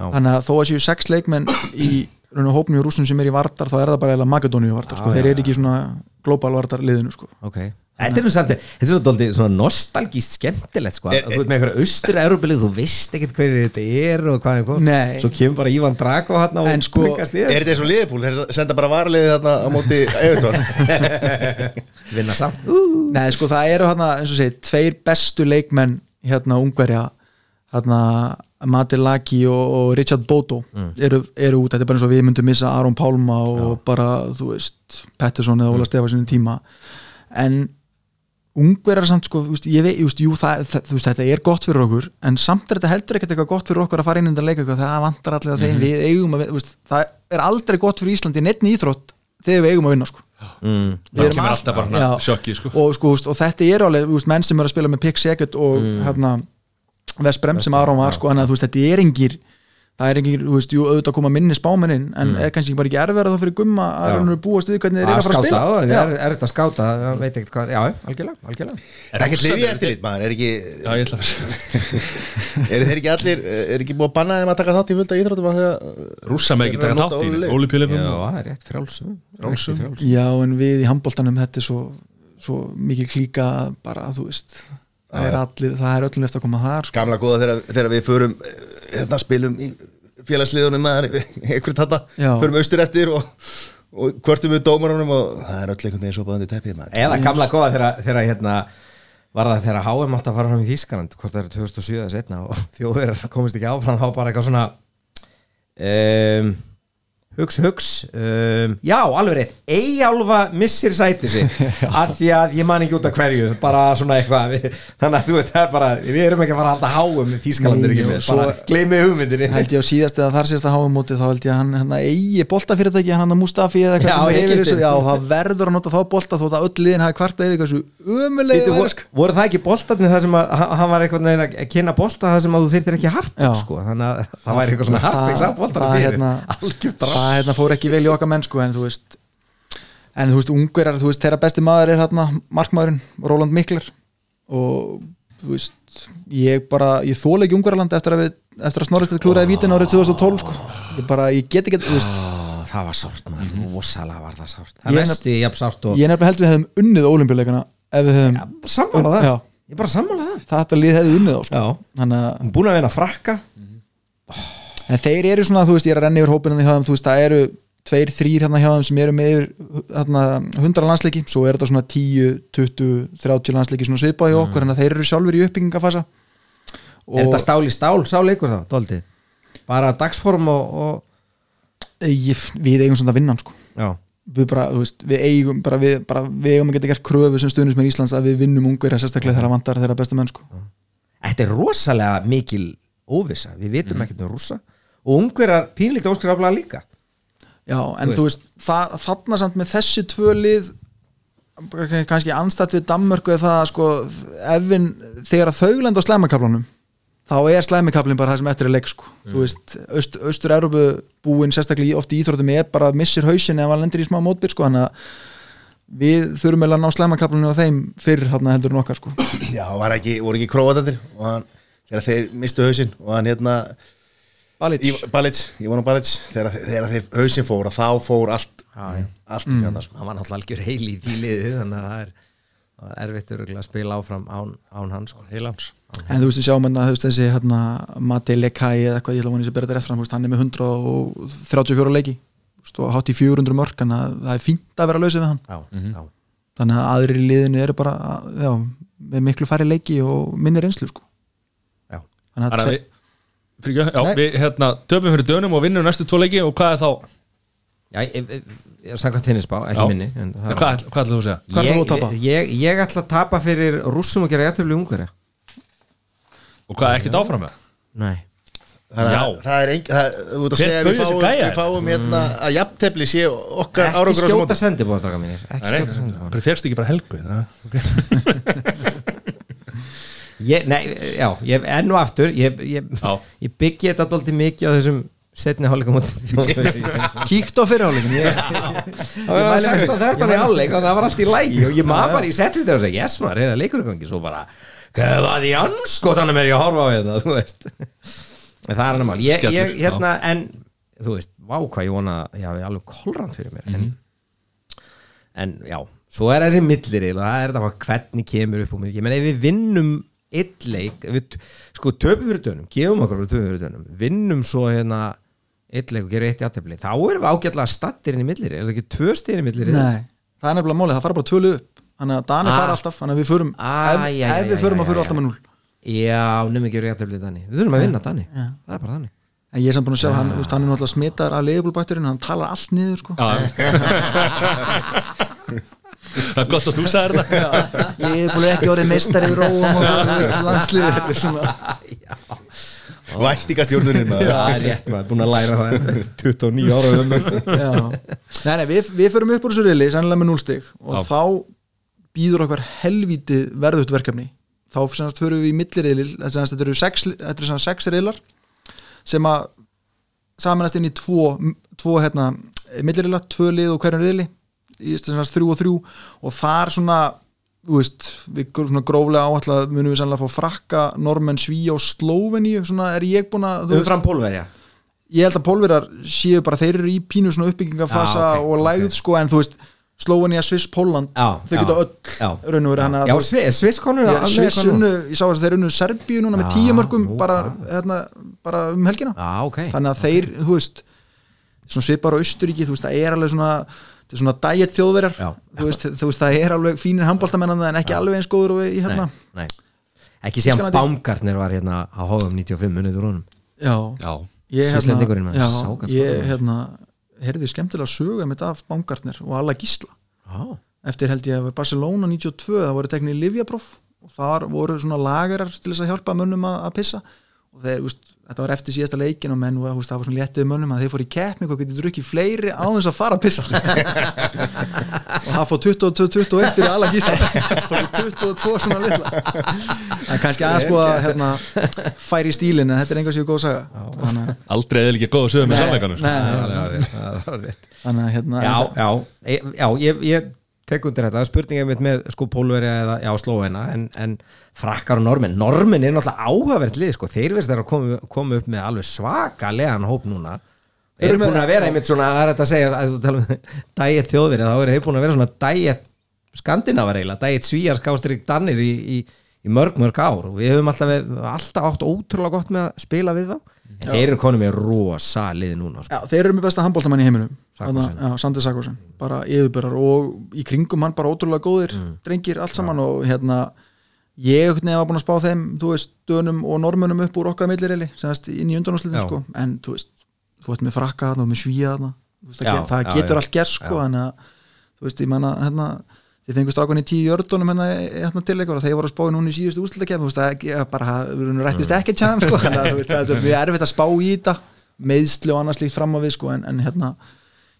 og þannig að þó að séu sex leikmenn í og hópni og rússum sem er í Vardar þá er það bara eða Makedóníu Vardar sko. Já, þeir eru ekki svona global Vardar liðinu sko. ok Þetta er nú samt, þetta er dóldi svona nostalgíst skemmtilegt sko. Er- Þú veit með einhverja austur-európilið, þú veist ekkert hverju þetta er og hvað er hvað Nei. Svo kemur bara Ívan Drago hann og En sko- Er þetta eins og liðbúl, þeir senda bara varliði þarna á móti Evertón Vinna samt. Uh. Nei, sko, það eru hérna, eins og segi, tveir bestu leikmenn hérna ungverja. Hérna Mati Laki og, og Richard Boto eru, eru út, þetta er bara eins og við myndum missa Aron Pálma og bara, þú veist Pettersson eða Óla Stefansson í tíma. En ungverjar samt sko, þú veist, ég veit, just, jú, það, það, veist, þetta er gott fyrir okkur en samt er þetta heldur ekkert eitthvað gott fyrir okkur að fara inn undan leika eitthvað, það vantar allir að þeim við eigum að, veist, það er aldrei gott fyrir Íslandi neittn íþrótt þegar við eigum að vinna sko. mm. Já. sjokki sko. og, sko, veist, og þetta er alveg veist, menn sem eru að spila með Pick Second og hérna, Vesprem sem Aron var sko, þannig að þú veist, þetta er engir það er engir, þú veist, jú, auðvitað að koma minni spámennin en er kannski bara ekki erfið þá fyrir gumma að Já. raunur búast við hvernig þeir eru að fara að spila á, Já. er, er þetta að skáta það veit ekkert hvað, já, algjörlega, algjörlega Er ekki liðið eftir litt maður, er ekki Já, ég ætla að Er þeir ekki allir, er ekki búið að banna þeim að taka þátt í að þegar Rússa með ekki taka þátt í. Ólipjuleikum Já, það er rétt. Frjálsum. Já, en við í handbóltanum þetta er svo, svo mikið klíka bara, þú veist það er allir, það er öllum eftir að koma þar sko. Gamla góða þegar, þegar við förum hérna spilum í félagsliðunum maður, einhvern þetta, förum austur eftir og, og hvörtum við dómarunum og það er öll einhvern veginn svo báðandi teppið maður. Eða gamla góða þegar, þegar hérna var það þegar HM átti að fara fram í Þískaland hvort það eru 2007 eða setna og þjóður komist ekki áfram þá bara eitthvað svona um, hugs hugs um, já alveg rétt. Eyjálfa missir sæti sig af því að ég man ekki út af hverju bara svona eitthvað. Við, þannig að þú veist það er bara við erum ekki að fara að halda HM í Þískaland er ekki með? bara gleymi hugmyndinni. held ég á síðast eða þar síðast að háum móti þá held ég að hann, hann eigi boltafyrirtæki hann að Mustafi eða eitthvað sem hefur Egypti. þessu. Já, það verður að nota þá bolta þótt að öll liðin hafi kvarta yfir það er voru, sko. voru það ekki boltarnir það sem að hann- var veginn að kynna bolta það sem að þú þyrtir ekki harping sko? Þannig að það væri eitthvað svona harping það, hérna, fór ekki vel í okkar menn sko, en þú veist en þú veist, ungverjar, þú veist, þeirra besti maður er hérna markmaðurinn, Róland Mikler. Og þú veist ég bara, ég þóla ekki ungverjarland eftir að að snorrist þetta klúraði vítin árið 2012 sko, ég bara, ég get ekki þú veist, það var sárt maður, mm rosalega var það sárt. Ég það næstu í jafn sárt og ég nefnilega held við hefðum unnið ólimpíuleikana ef við hefðum, ja, sammála það, ég bara sammála það þetta lið hefði unnið á sko. þannig að hún búin að vinna frakka En þeir eru svona, þú veist, ég er að renna yfir hópinu hjá þeim, þú veist, það eru tveir, þrýr hérna hjá þeim sem eru með hérna, 100 landsleiki, svo er þetta svona 10, 20, 30 landsleiki svona svipað í okkur, en þeir eru sjálfur í uppbyggingafasa. Er þetta stál í stál, sá leikur þá, dóldi bara dagsform og, og ég, við eigum svona að vinna sko. Við bara, þú veist, við eigum bara, við, bara, við eigum að geta gert kröfu sem stuðnum með Íslands að við vinnum ungverja sérstaklega þegar vantar þeirra bestu menn, sko. Þetta er rosalega mikil óvissa, við vitum ekkert um rússa og ungverjar pínlítið óskrifaflega líka Já, en þú veist, það, þarna samt með þessi tvö lið kannski anstætt við Danmörku er það sko, ef við þegar að þau lenda á slæmakaflanum þá er slæmikablin bara það sem eftir er leik sko. þú veist, aust, austur-Európu búin sérstaklega í- oft í íþróttum er bara missir hausin ef hann lendir í smá mótbyr sko, þannig að við þurfum eiginlega að ná slæmakablinu á þeim fyrr hérna heldur en okkar sko. Já, var ekki, voru ekki króatandir og hann, þegar þeir mistu hausinn og hann hérna Balic, Í- Balic, ég vona Balic þegar, þegar þeir hausinn fór og þá fór allt allt mm. hérna sko. hann var náttúrulega algjör heil í því liði þannig að það er, það er erfitt örugglega að spila áfram án, án hans sko. Heilans en þú veist, við sjáum hérna, þú veist, þessi hérna, Mati Lekai eða eitthvað, ég ætla að vona ég sé bera þetta rétt fram þú veist, hann er með 134 leiki og hátt í 400 mörg þannig að það er fínt að vera lausið við hann já, já. þannig að aðrir í liðinu eru bara já, með miklu færri leiki og minni reynslu sko. Já. þannig að Þannig að tve- við Fyrir ekki, já, Nei. við hérna, töpum fyrir dönum og vinnum næstu tvo leiki og hvað er þá? Já, ég, ég, ég samkvæmt þinnisbá, ekki Já. minni en það- Hvað, hvað ætlum þú að segja? Hvað ætlar þú að tapa? ég, ég, ætla að tapa fyrir rússum og gera jættefli ungverja Og hvað er ekkert áfram með? Nei Þannig Já. að það er engin það, þú ert að segja að við fáum, við fáum hérna að jafntefli sé okkar Ekki árangur þessu skjóta móti. sendibóðstraka mínir Ekki skjóta nei, férst ekki bara helgu. ég, Nei, já, ég, enn og aftur Ég, ég, ég byggi þetta dólti mikið á þessum setni hálfleikum kíkt á fyrirháleikin ég, Það var 16-13 í hálfleik þannig að það var allt í lægi og ég maður bara í settist þegar og segi yes maður, hérna leikur gangi? Svo bara hvað var því anskotanum er ég að horfa á hérna þú veist. En það er hann mál, ég, hérna en þú veist, vá hvað ég vona að ég hafi alveg kolrand fyrir mér. En en já, svo er þessi milliril og það er þetta hvað hvernig kemur upp og mér. Ég meina ef við vinnum eitt leik við, sko töpum fyrir dönum, gefum okkur fyrir töpum fyrir dönum, vinnum svo hérna eitt leik og gerum eitt játefli þá erum við ágætlega stattir inn í milliril er það ekki tvö styrir í milliril? Nei, það er nefnilega málið, það fara bara tvölu upp Þannig að Dani Ah. fara alltaf, þannig að við förum Ah, ef, ef við förum að já, alltaf með núl Já, nefnum ekki játefli Dani. Við þurfum að vinna Dani, það er bara þannig. En ég er samt búin að sjá, hann, hann er náttúrulega smitar af leifbúlbakturinn, hann talar allt niður sko. Það er gott að þú sagðir þetta Ég er búin ekki orðið meistari í róum og þú veist, landsliðið Þetta er svona Væntingastjórnunin maður. Það er rétt maður, búin að læra það. 29 ára um Já. Nei, nei, við, við förum upp úr þessu riðli sannlega með núlstig og Já. þá býður okkar helvítið verðugt verkefni. Þá semast förum við í semast, þetta eru sex, sex riðlar sem að samanast inn í tvo, tvo hérna, milliriðla, tvö lið og hverjum riðli í þrjú og þrjú og þar svona veist, við gróflega áallega munum við sannlega fá frakka, normenn, og slóveníu, svona er ég búin að Umfram pólverja? Ég held að pólverar séu bara þeir eru í pínu svona uppbyggingafasa Já, ok, og lægð ok. sko en þú veist Slovenia, Sviss, Póland Já, þau geta öll raun og verið hann Já, Svi- Sviss konur að Sviss unnu, ég sá að þeir unnu Serbíu núna með Já, tíu mörgum nú, bara, hérna, bara um helgina. Já, ok. Þannig að þeir, þú veist svona svipar á Austuríki, þú veist, það er alveg svona þetta er svona diet þjóðverjar. Já. þú veist, þú veist, það er alveg fínir handbóltamennandi en ekki alveg eins góður og í hérna. nei, nei. Ekki síðan Þýskalandi. Baumgartner var hérna á HM 95 unnið úr honum. Já, Já, ég já, ságat ég hérna heyrði skemmtilega sögu með af Baumgartner og alla gísla. Já, eftir held ég að Barcelona 92 það voru teknir Livjapróf og þar voru svona lagarar til þess að hjálpa mönnum að, að pissa og þeir, úst, þetta var eftir síðasta leikin og menn, úst, það var svona léttuð mönnum að þeir fóru í keppni hvað getur drukkið fleiri á þess að fara að pissa? Og það fór 22-21 fyrir alla gísla. Fór 22 svona litla. Það er kannski aðeins búið að hérna, færi í stílinn en þetta er einhvers ég góð saga. Þannig aldrei eða ekki góða sögum með sannleikanum það er það er rétt. þannig að hérna Já, já, e- já ég, ég tek undir þetta, spurningið mitt með sko pólverja eða já, slóina en, en frakkar og normin, normin er náttúrulega áhugavert lið, sko, þeir veist þeir að koma, koma upp með alveg svaka legan hóp núna. Þeir Eru búin að vera einmitt svona, það er þetta að segja að þú tala um dæget þjóðverið, þá eru þeir búin að vera svona dæget skandinavar eiginlega, dæget svíjar skástrík dannir í, í, í mörg mörg ár. Og við höfum alltaf, alltaf átt ótrúlega gott með að spila við þá. En þeir eru konum með rosa lið núna sko. Já, Sandi Sakosen, bara yfirbyrrar og í kringum hann bara ótrúlega góðir Mm. drengir allt saman og hérna ég veginn var búin að spá þeim þú veist, dönum og normunum upp úr okkar millirili semast inn í undanúslitin Já. sko. En þú veist, þú veist með frakka og með svíja það, getur allt gerst sko en að, þú veist, ég menna hérna þið fengur strákunni í tíu jördunum hérna, hérna til ykkur og þeir voru að spá í núna í síðustu úrslutakefni þú veist, það bara, við rættist ekki tjæðum sko, þannig að þú veist, það er erfitt að spá í þetta meðsli og annars líkt fram á við sko, en, en hérna,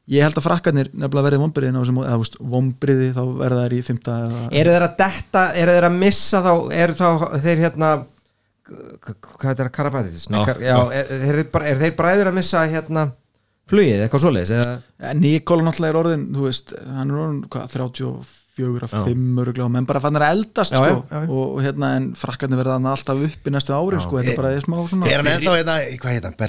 ég held að frakkarnir nefnilega verið vombriðin á þessum, eða þú veist, vombriði þá verða þær í fymta eða, eru þeir að detta, eru þeir að missa þá eru þá þeir hérna hvað er það Karabatis? Já, já, já, er, er, þeir bara- er þeir bræður að missa hérna flugið, eitthvað svoleiðis eða, Ja, Nikola náttúrulega er orðin þú veist, hann er orðin hvað, 34 að 5 öruglega og menn bara fannir að eldast Já, sko, já, já. Og, hérna en frakkarnir verða alltaf upp í næstu ári sko, þetta er bara smá svona Er hann ennþá hérna, hvað heit hann,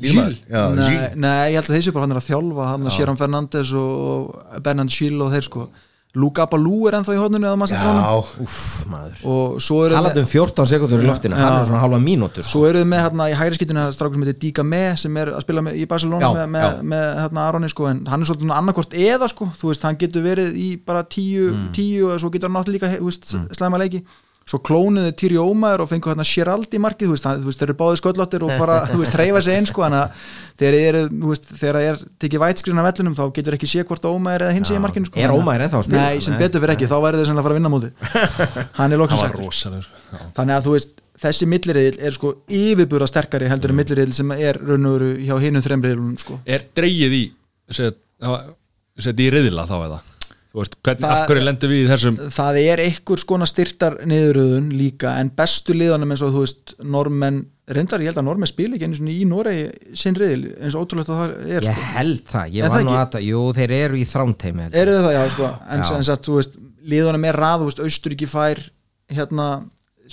Já, nei, nei, ég held að þessi bara hann er að þjálfa hann að Sjeran Fernandes og Bernard Schill og þeir sko. Luka Balú er ennþá í hodninu eða maður Já, uff maður. Og svo eru talað um 14 sekundur í loftinu, hann er svona halva mínútur sko. svo eru þið með hérna í hægri skiptinu strákur sem heitir Díka Me sem er að spila með, í Barcelona Já, með, með, já. með hérna Aroni sko en hann er svolítið annarkort eða sko. Þú veist hann getur verið í bara tíu, Mm. tíu og svo getur hann náttúrulega líka þú veist, slæma leiki svo klónuðu Týri Ómaður og fengu hérna Sherald í markið þú veist, hann, þú veist þeir eru báðið sköllóttir og bara þú veist reyfa sig einn sko þannig að þeir eru þú veist þegar það er tekið vætskrin af vellinum þá getur ekki sé hvort Ómaður eða hins í markinu sko. Er Ómaður ennþá að spila? Nei, sem betur fyrir ekki, þá væri þeir sennilega að fara að vinna á móti. Hann er Það rosalega sko. Þannig að þú veist, þessi milliriðil er sko yfirbúra sterkari heldur en milliriðil og veist, hvern, Það- af hverju lendum við í þessum það er einhver skona styrtar niðuröðun líka en bestu liðanum eins og þú veist normenn, reyndar ég held að normenn spila ekki einu svona í Noregi sinn riðil eins og ótrúlegt að það er ég sko. held það, ég Er var það nú að jú, þeir eru í þrámteimi ég. eru þau það já sko en Já. sem sagt þú veist liðanum er rað, þú veist Austuríki fær hérna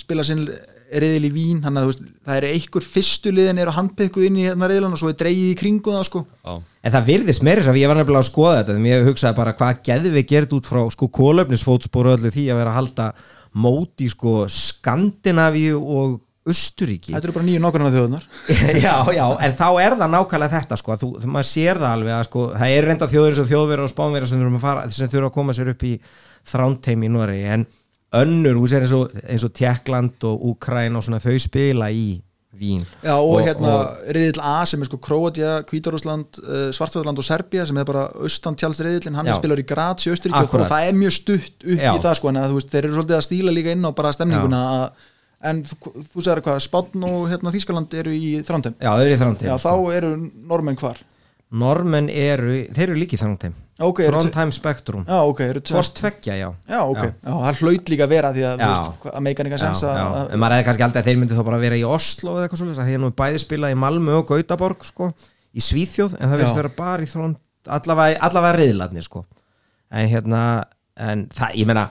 spila sinn riðil í Vín þannig að þú veist, það er einhver fyrstu liðin eru handpikkuð inn í hérna riðlan og svo er dreigið í kringu það sko. Já, En það virðist meira þess að ég var nefnilega að skoða þetta en ég hugsaði bara hvað geði við gert út frá sko kólöfnisfótspóru öllu því að vera að halda móti sko Skandinavíu og Östuríki Þetta eru bara nýju nokkurnar þjóðunar já, já, en þá er það nákvæmlega þetta sko, þú, þú maður sér það alveg að sko, það er reynda þjóður eins og þjóðverður og spánverður sem þurfum að sem að koma sér upp í þrántheim í Noregi, en önnur, þú sér eins og, eins og Tjekkland og Úkræn og svona þau spila í Vín. Já og, Og- hérna riðil A sem er sko Króatja, Hvítarúsland, uh, Svartfjörðland og Serbia sem er bara austan tjálsriðilin, hann Já. spilar í Graz í Austuríki og það er mjög stutt upp Já. í það sko en að, þú veist, þeir eru svolítið að stíla líka inn á bara stemninguna að, en þú, þú sagði hvað, Spátn og hérna, Þískaland eru í þrándheim Já, þau eru í þrántheim Já, þá eru normenn hvar Normenn eru, þeir eru líki í þrántheim Ok, eru Trondheim Spektrum Hvort tveggja, já. Það hlaut líka að vera því að, þú Já. veist, hvað- að meika nýga Já, sens að að- en maður hefði kannski aldrei að þeir myndi þá bara vera í Oslo eða eitthvað svolítið, því að nú bæði spilað í Malmö og Gautaborg sko, í Svíþjóð en það Já. veist vera bara í þrón allavega, allavega riðlarnir sko. En hérna, en það, ég meina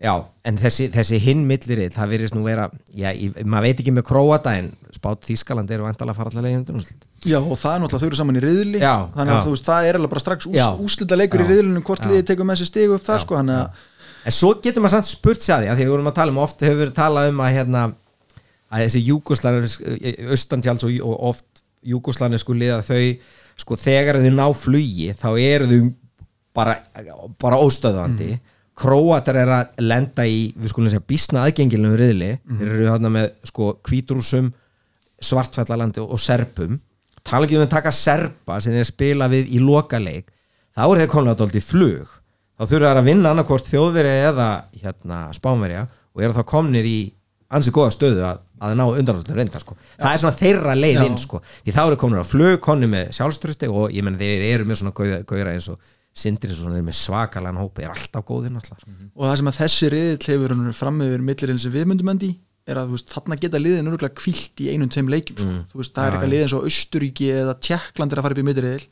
já, en þessi, þessi hinn millirið, það virðist nú vera já, ég, maður veit ekki með Króata en spátt Þískaland eru vantalega að fara allavega í undanúrslit Já, og það er náttúrulega þau eru saman í riðli Já, þannig að já. þú veist, það er alveg bara strax ús, úslita leikur í Já. riðlinu hvort tekur með sér stigu upp það sko, þannig að En svo getur maður samt spurt sér að því að því við vorum að tala um oft hefur verið talað um að hérna að þessi júgoslanir austantjáls og, og oft júgoslanir sko liða þau sko þegar þau ná flugi þá eru þau bara, bara óstöðandi Króatar er að lenda í við skulum segja bísna aðgengilinu riðli þeir eru þarna með sko kvítrúsum svartfællalandi og serpum tala ekki um að taka serpa sem þeir spila við í lokaleik þá er þeir komlega dóldi flug þá þurfa þær að vinna annarkvort þjóðveri eða hérna spánverja og eru þá komnir í ansi góða stöðu að, að ná undanáttu reynda sko. það er svona þeirra leið Já. inn sko. því þá eru komnir á flug, komnir með sjálfströsti og ég menn þeir eru með svona gauðra eins og sindri svona eru með svakalan hópi er alltaf góðinn alltaf sko. og það sem að þessi riðill hefur fram yfir millirinn sem við myndum endi er að veist, þarna geta liðin örgulega kvilt í einum tveim leikjum sko. Mm. þú veist, það er Já, eitthvað liðin svo Austuríki eða Tjekkland er að fara upp í milliriðil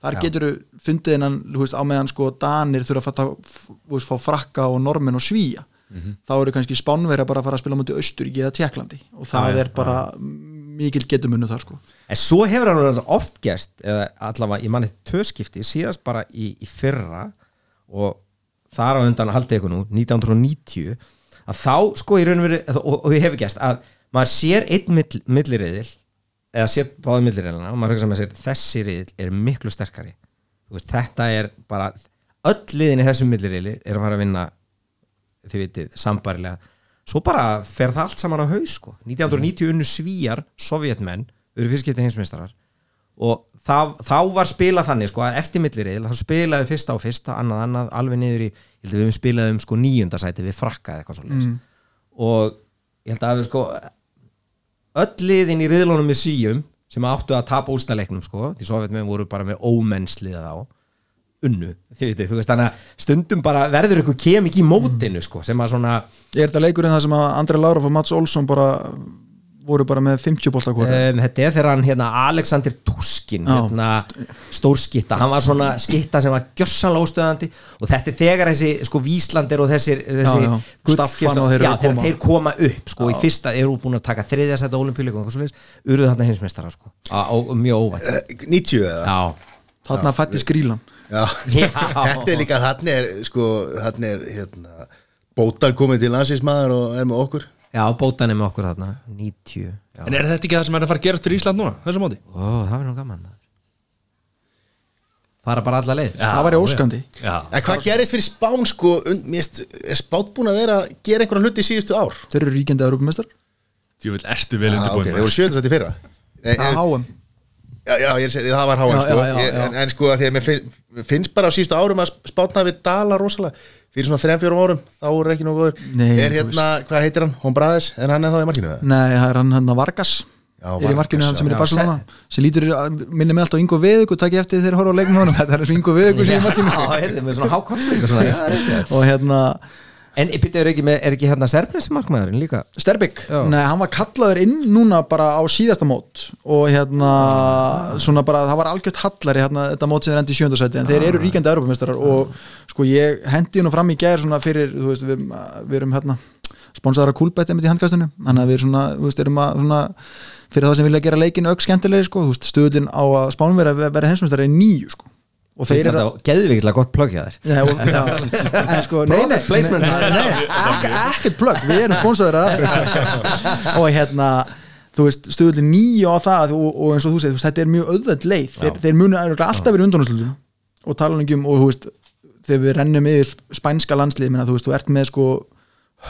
þar Já. getur fundið innan veist, á meðan sko Danir þurfa að fatta, fá frakka og normen og svíja þá eru kannski spánverja bara að fara að spila mútið Austuríki eða Tjekklandi og það já, er bara mikil getumunnu þar sko. En svo hefur hann oft eða allavega, ég manni tvö skipti síðast bara í, í fyrra og þar á undan haldið ykkur nú 1990 að þá sko í raun og veru og, ég hefur gest að maður sér einn mill, milliriðil eða sér báði milliriðilina og maður hugsa með sér þessi riðil er miklu sterkari. Veist, þetta er bara öll liðin í þessum milliriðili er að fara að vinna þið vitið, sambarilega svo bara fer það allt saman á haus sko. 1990 unnu svíjar sovjetmenn, eru fyrstskipti heimsmeistarar og það, þá var spilað þannig sko, að eftir millirið þá spilaði fyrsta á fyrsta, annað annað alveg niður í, við höfum spilað um sko níundasæti við frakka eða eitthvað svo Mm. og ég held að við sko öll liðin í riðlunum með svíjum sem áttu að tapa ústaleiknum sko, því sovjetmenn voru bara með ómennsliða þá unnu, þið vitið, þú veist þannig að stundum bara verður ykkur kemik í mótinu sko, sem að svona Er þetta leikurinn það sem að Andrei Lárof og Mats Olsson bara voru bara með 50 bolta hvort um, þetta er þegar hann hérna Alexander Tuskin Já. hérna, stór skitta, hann var svona skitta sem var gjörsanlega óstöðandi og þetta er þegar þessi sko Víslandir og þessir, þessi já. gull- Staffan og þeir eru já, koma. þeir koma upp sko, í fyrsta eru búin að taka þriðja sæta olimpíuleikum eitthvað urðu þarna heimsmeistara sko, á, á, mjög óvænt Eh, 90 eða? já, þarna fætti skrílan Já. Já. Þetta er líka, hann er sko, hann er hérna Bótar komið til landsins og er með okkur já, bótan er með okkur þarna 90 já. En er þetta ekki það sem er að fara að gerast fyrir Ísland núna, þessu móti? Ó, það verður nú gaman maður. fara bara alla leið það væri óskandi Já, En hvað gerist fyrir Spán sko und, mist, Er Spán búin að vera að gera einhverja hluti í síðustu ár? þeir eru ríkjandi Europamestar ég vil ertu vel Já, ok, undirbúin þeir voru sjöðansætti fyrra Eh, það er HM Já, já, ég er segja, það var háan sko. En, en sko, að því að mér finn, finnst bara á síðustu árum að spátna við dala rosalega. Fyrir svona þrejum fjórum árum, þá voru ekki Nei, Er hérna, hvað heitir hann? Hón Bræðis, en hann er þá í markinu það? Nei, það er hann hann að Vargas. Já, er í Vargas, markinu hann sem er í Barcelona sem lítur, minni með allt á Ingo Veðug og takk eftir þegar horfa á leiknum honum. Þetta er eins og Ingo Veðug sem er í markinu. og hérna, en er ekki, með, er ekki hérna Serbnes markmaðurinn líka? Sterbik nei, hann var kallaður inn núna bara á síðasta mót og hérna svona bara, það var algjört hallari hérna, þetta mót sem er endi í sjöndasæti en þeir eru ríkjandi Europamestrar og sko ég hendi nú fram í gær svona fyrir, þú veist, við, við erum hérna sponsaður að Coolbet einmitt í handkastinu þannig að við svona, þú veist, erum að svona, fyrir það sem vilja gera leikin auk skemmtilegri sko, þú veist, stöðlinn á að vera heimsmyndstari er nýju sko og þeir eru að Geðvikilega gott plögg hjá þér. Sko, Product placement. ekkert plögg, við erum sponsaður að og hérna þú veist, stöðuleg nýju á það og, og eins og þú segir, þetta er mjög auðveld leið. Þeir, þeir örugglega alltaf verið undanúrslutum og tala um, og þú veist þegar við rennum yfir spænska landslið minna, þú veist, þú ert með sko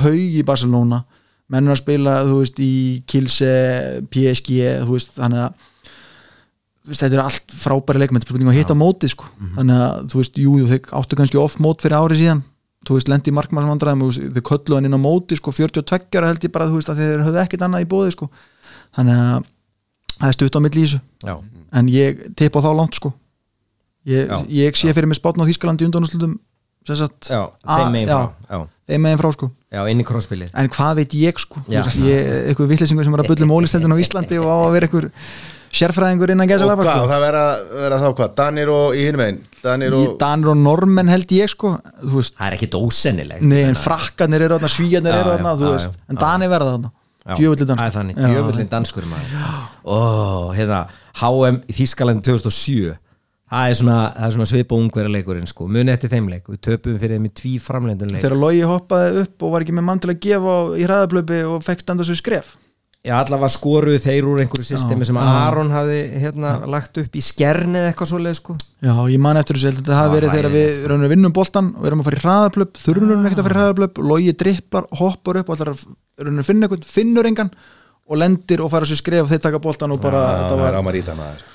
haug í Barcelona, mennur að spila þú veist, í Kilse PSG, þú veist, þannig að veist, þetta er allt frábæri leikmenn spurning að hitta móti sko. Þannig að þú veist, jú, þeir áttu kannski off mót fyrir ári síðan, þú veist, lendi í markmannsvandræðum og þau köllu hann inn á móti sko 42 ára held ég bara, þú veist, að þeir höfðu ekkert annað í bóði sko, þannig að það er stutt á þessu, Já, en ég á þá langt sko. Ég, Já. ég sé fyrir mig spátn á Þískalandi já, A- þeim megin já. frá Já, sko. Já inn í krosspilið en hvað veit ég sko, Já. ég, eitthvað vittlesingur sem er að bulla mólisteldin á Íslandi og á að vera eitthvað sérfræðingur innan gæsa og lafa hvað, sko. og það vera, vera þá hvað Danir og í hinum einn Danir í og Danir og Normen held ég sko. Þú veist, Það er ekkit ósennilegt nei en frakkarnir eru þarna svíjarnir Já, eru þarna, en. Danir verða þarna, djöfullin danskur. Maður. Ó, hérna, HM í Þískaland 2007 Það er svona, það er svona svipa ungverja leikurinn sko, muni eftir þeim leik. Við töpum fyrir þeim í tví framlendun leik. Þegar Logi hoppaði upp og var ekki með mann til að gefa á- í hraðablöpi og fekk standa svo skref Já, allavega skoruðu þeir úr einhverju systemi sem já. Aron hafði hérna, lagt upp í skernið eitthvað svoleið sko. Já, ég man eftir þessu, þetta hafi Já, verið þegar við hræðilegt, raunum að vinnum boltan og við erum að fara í hraðablöp, þurfum ekkert að fara í hraðablöp Logi dripplar, hoppar upp og að raunum að finna eitthvað, finnur engan og lendir og fara sér skref og þeir taka boltan og bara, var er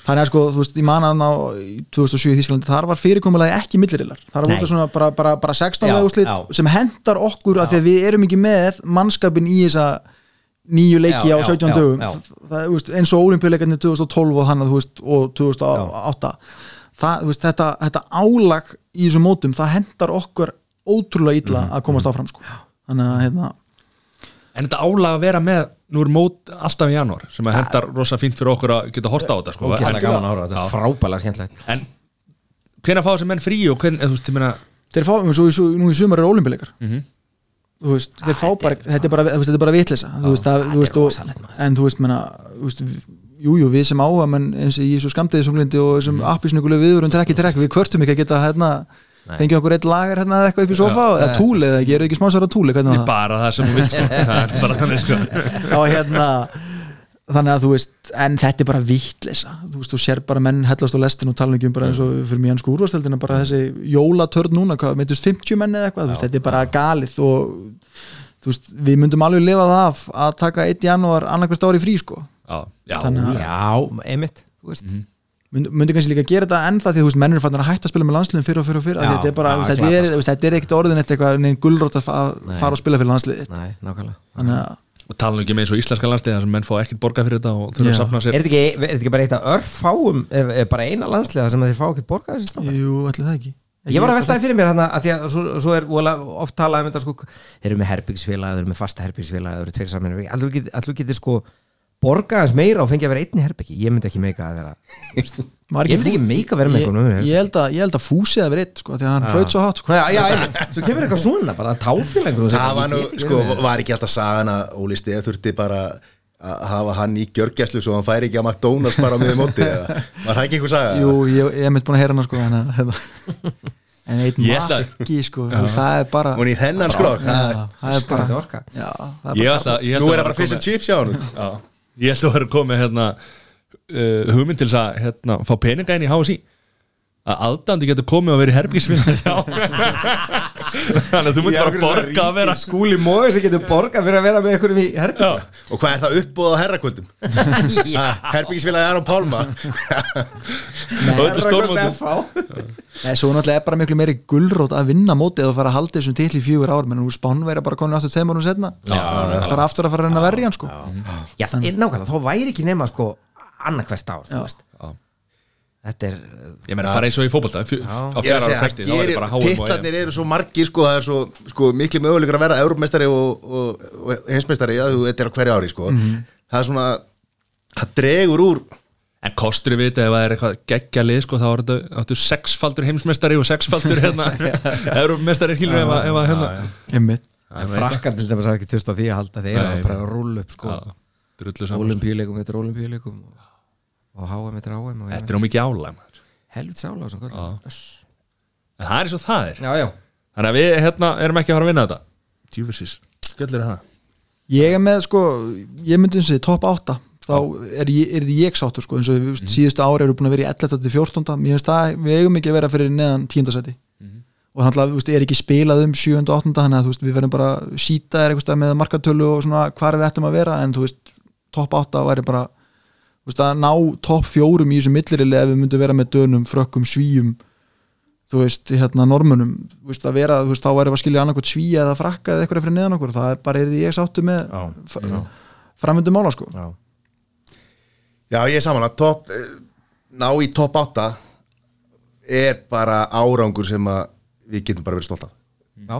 þannig að sko, þú veist, ég man að ná í 2007 í Þísklandi, þar var fyrirkomulagi ekki millirillar, þar var svona bara, bara, bara 16 Já, lega úrslit já. sem hendar okkur að því að við erum ekki með mannskapin í þessa nýju leiki Já, á já, 17 já, dögum. já. Það, þú veist, eins og olimpíuleikarnir 2012 og þannig, þú veist, og 2008 það, veist, þetta, þetta álag í þessum mótum, það hendar okkur ótrúlega illa Mhm, að komast áfram sko. þannig að hérna En þetta álag að vera með Nú er mót alltaf í janúar sem að hendar rosa fínt fyrir okkur að geta horta á þetta sko. Ógeðslega en, gaman ára, þetta. Er frábælega skemmtlegt en hvenær fá þessi menn frí og hvern, þú veist, ég meina þeir fá, svo, svo, nú í sumar er olimpíuleikar Mhm. Þú veist, þeir fá bara þetta er bara, þetta er bara vitleysa þú veist, að, þú veist, og, en þú veist, menna, þú veist jú, jú, við sem áhuga, menn eins og í svo skamtiðisunglindi og þessum mm. appisnugulegu viðurum trekk í trekk, við kvörtum ekki að geta hérna, fengið okkur eitt lagar hérna eða eitthvað upp í sofa eða túli, eða ekki, eru ekki smásara túli hvernig Ég var það? bara það sem vilt sko. það er bara þannig sko. Já, hérna þannig að þú veist, en þetta er bara vittleysa þú veist, þú sér bara menn hellast á lestin og tala ekki um bara eins og fyrir mjög ansku úrvasteldina bara þessi jólatörn núna, hvað, meintust 50 menn eða eitthvað, þú veist, þetta er bara galið og þú veist, við myndum alveg lifa það af að taka 1. janúar annarkvæmst ári frí, sko. Já, já, Þannig að- Já, einmitt, þú veist. Myndi, myndi kannski líka gera þetta ennþá því þú veist, menn eru fannar að hætta að spila með landsliðin fyrir og fyrir og fyrir Já, þetta er bara, já, þú veist, þetta er, þú veist, þetta er ekkert orðin eitt eitthvað, neinn gulrót að fara og spila fyrir landsliðið Og tala ekki með eins og íslenska landslið sem menn fá ekkert borgað fyrir þetta og þurfa að safna sér. Er þetta ekki, er þetta ekki bara eitt af örfáum bara eina landsliða sem að þeir fá ekkert borgað þessi strákar? jú, ætli það ekki. Ég var að veltaði fyrir mér þannig að því að svo, svo er oft talað um þetta sko, þeir eru með herbyggsfélag, þeir eru með fasta herbyggsfélag þeir eru tveir saman, allur allur getur sko borgaðast meira og fengið að vera einni herbyggi ég myndi ekki meika að vera Var ég myndi ekki meika að vera með ég, eitthvað ég, held að, ég held að fúsi að vera eitt sko, því að hann hraut svo hátt sko. já, já, svo kemur eitthvað svona bara táfélagur það var nú, sko, var ekki alltaf sagan að Óli Steð þurfti bara að hafa hann í gjörgæslu svo hann færi ekki að McDonalds bara á miður móti eða? Var það ekki einhver saga? Jú, ég, ég er mitt búin að heyra hana sko, en, hérna. en Ég ætla- makki sko, það er bara og í þennan skrok er er Ég ég nú er að það bara fish and chips hjá hann Já, ég ætla að vera komið hérna uh, hugmynd til að hérna, fá peninga inn í HSI að aðdandi getur komið og verið herbíksvinnar þannig að þú myndir bara borga að vera skúli móið sem getur borgað fyrir að vera með einhverjum í herbyggi Já, og hvað er það uppbúð á herrakvöldum? Herbyggisfélagi Aron Pálma. Er stórmóti Nei, svo náttúrulega er bara miklu meiri gulrót að vinna mótið og fara að halda þessum til í fjögur ár menn nú spánverja bara komin aftur tveim árum setna bara aftur að fara að reyna að verja hann sko. Já, það er nákvæmlega, þá væri ekki nema sko annarkvært ár, þú veist. Já. Þetta er, Ég meina bara eins og í er að er EM titlarnir eru svo margir sko, það er svo sko, miklu mögulegur að vera Európmeistari og, og, og heimsmeistari að þú þetta er á hverju ári sko. það er svona það dregur úr En kostur við þetta ef það er eitthvað geggja lið sko, þá er þetta áttu sexfaldur heimsmeistari og sexfaldur hérna Európmeistari skilur ef að ef að, hérna. Einmitt. en frakkar til dæmis hafa ekki þurft á því að halda þeir Nei, að bara rúlla upp sko. Saman sko. olimpíuleikum eftir olimpíuleikum og, HM eftir HM og Þetta er nú mikið álæg maður helvit sála sem Já. kvöld En það er svo það er já, já, Þannig að við hérna erum ekki að fara að vinna þetta Djúfisins, skellur það Ég er með sko, ég myndi eins og því top 8 þá er, ég, er því ég sáttur sko eins og við Mhm. síðustu ári eru búin að vera í 11. til 14. Mér finnst það, við eigum ekki að vera fyrir neðan 10. seti Mhm. og þannig að þú veist, er ekki spilað um 7. og 8. þannig að við verðum bara síta er eitthvað með markatölu og svona hvar við ættum að vera en þú veist, top 8 væri bara veist, að ná top 4 í þessu millirili ef við myndum vera með dönum, frökkum, svíum þú veist, hérna normunum þú veist, að vera, þú veist, þá væri að skilja annarkvæmt svíja eða frakka eða eitthvað fyrir neðan okkur það er bara er því ég sáttu með já, framöndu mála sko já. Já, ég er saman að top, eh, ná í top 8 er bara árangur sem að við getum bara verið stolt af já.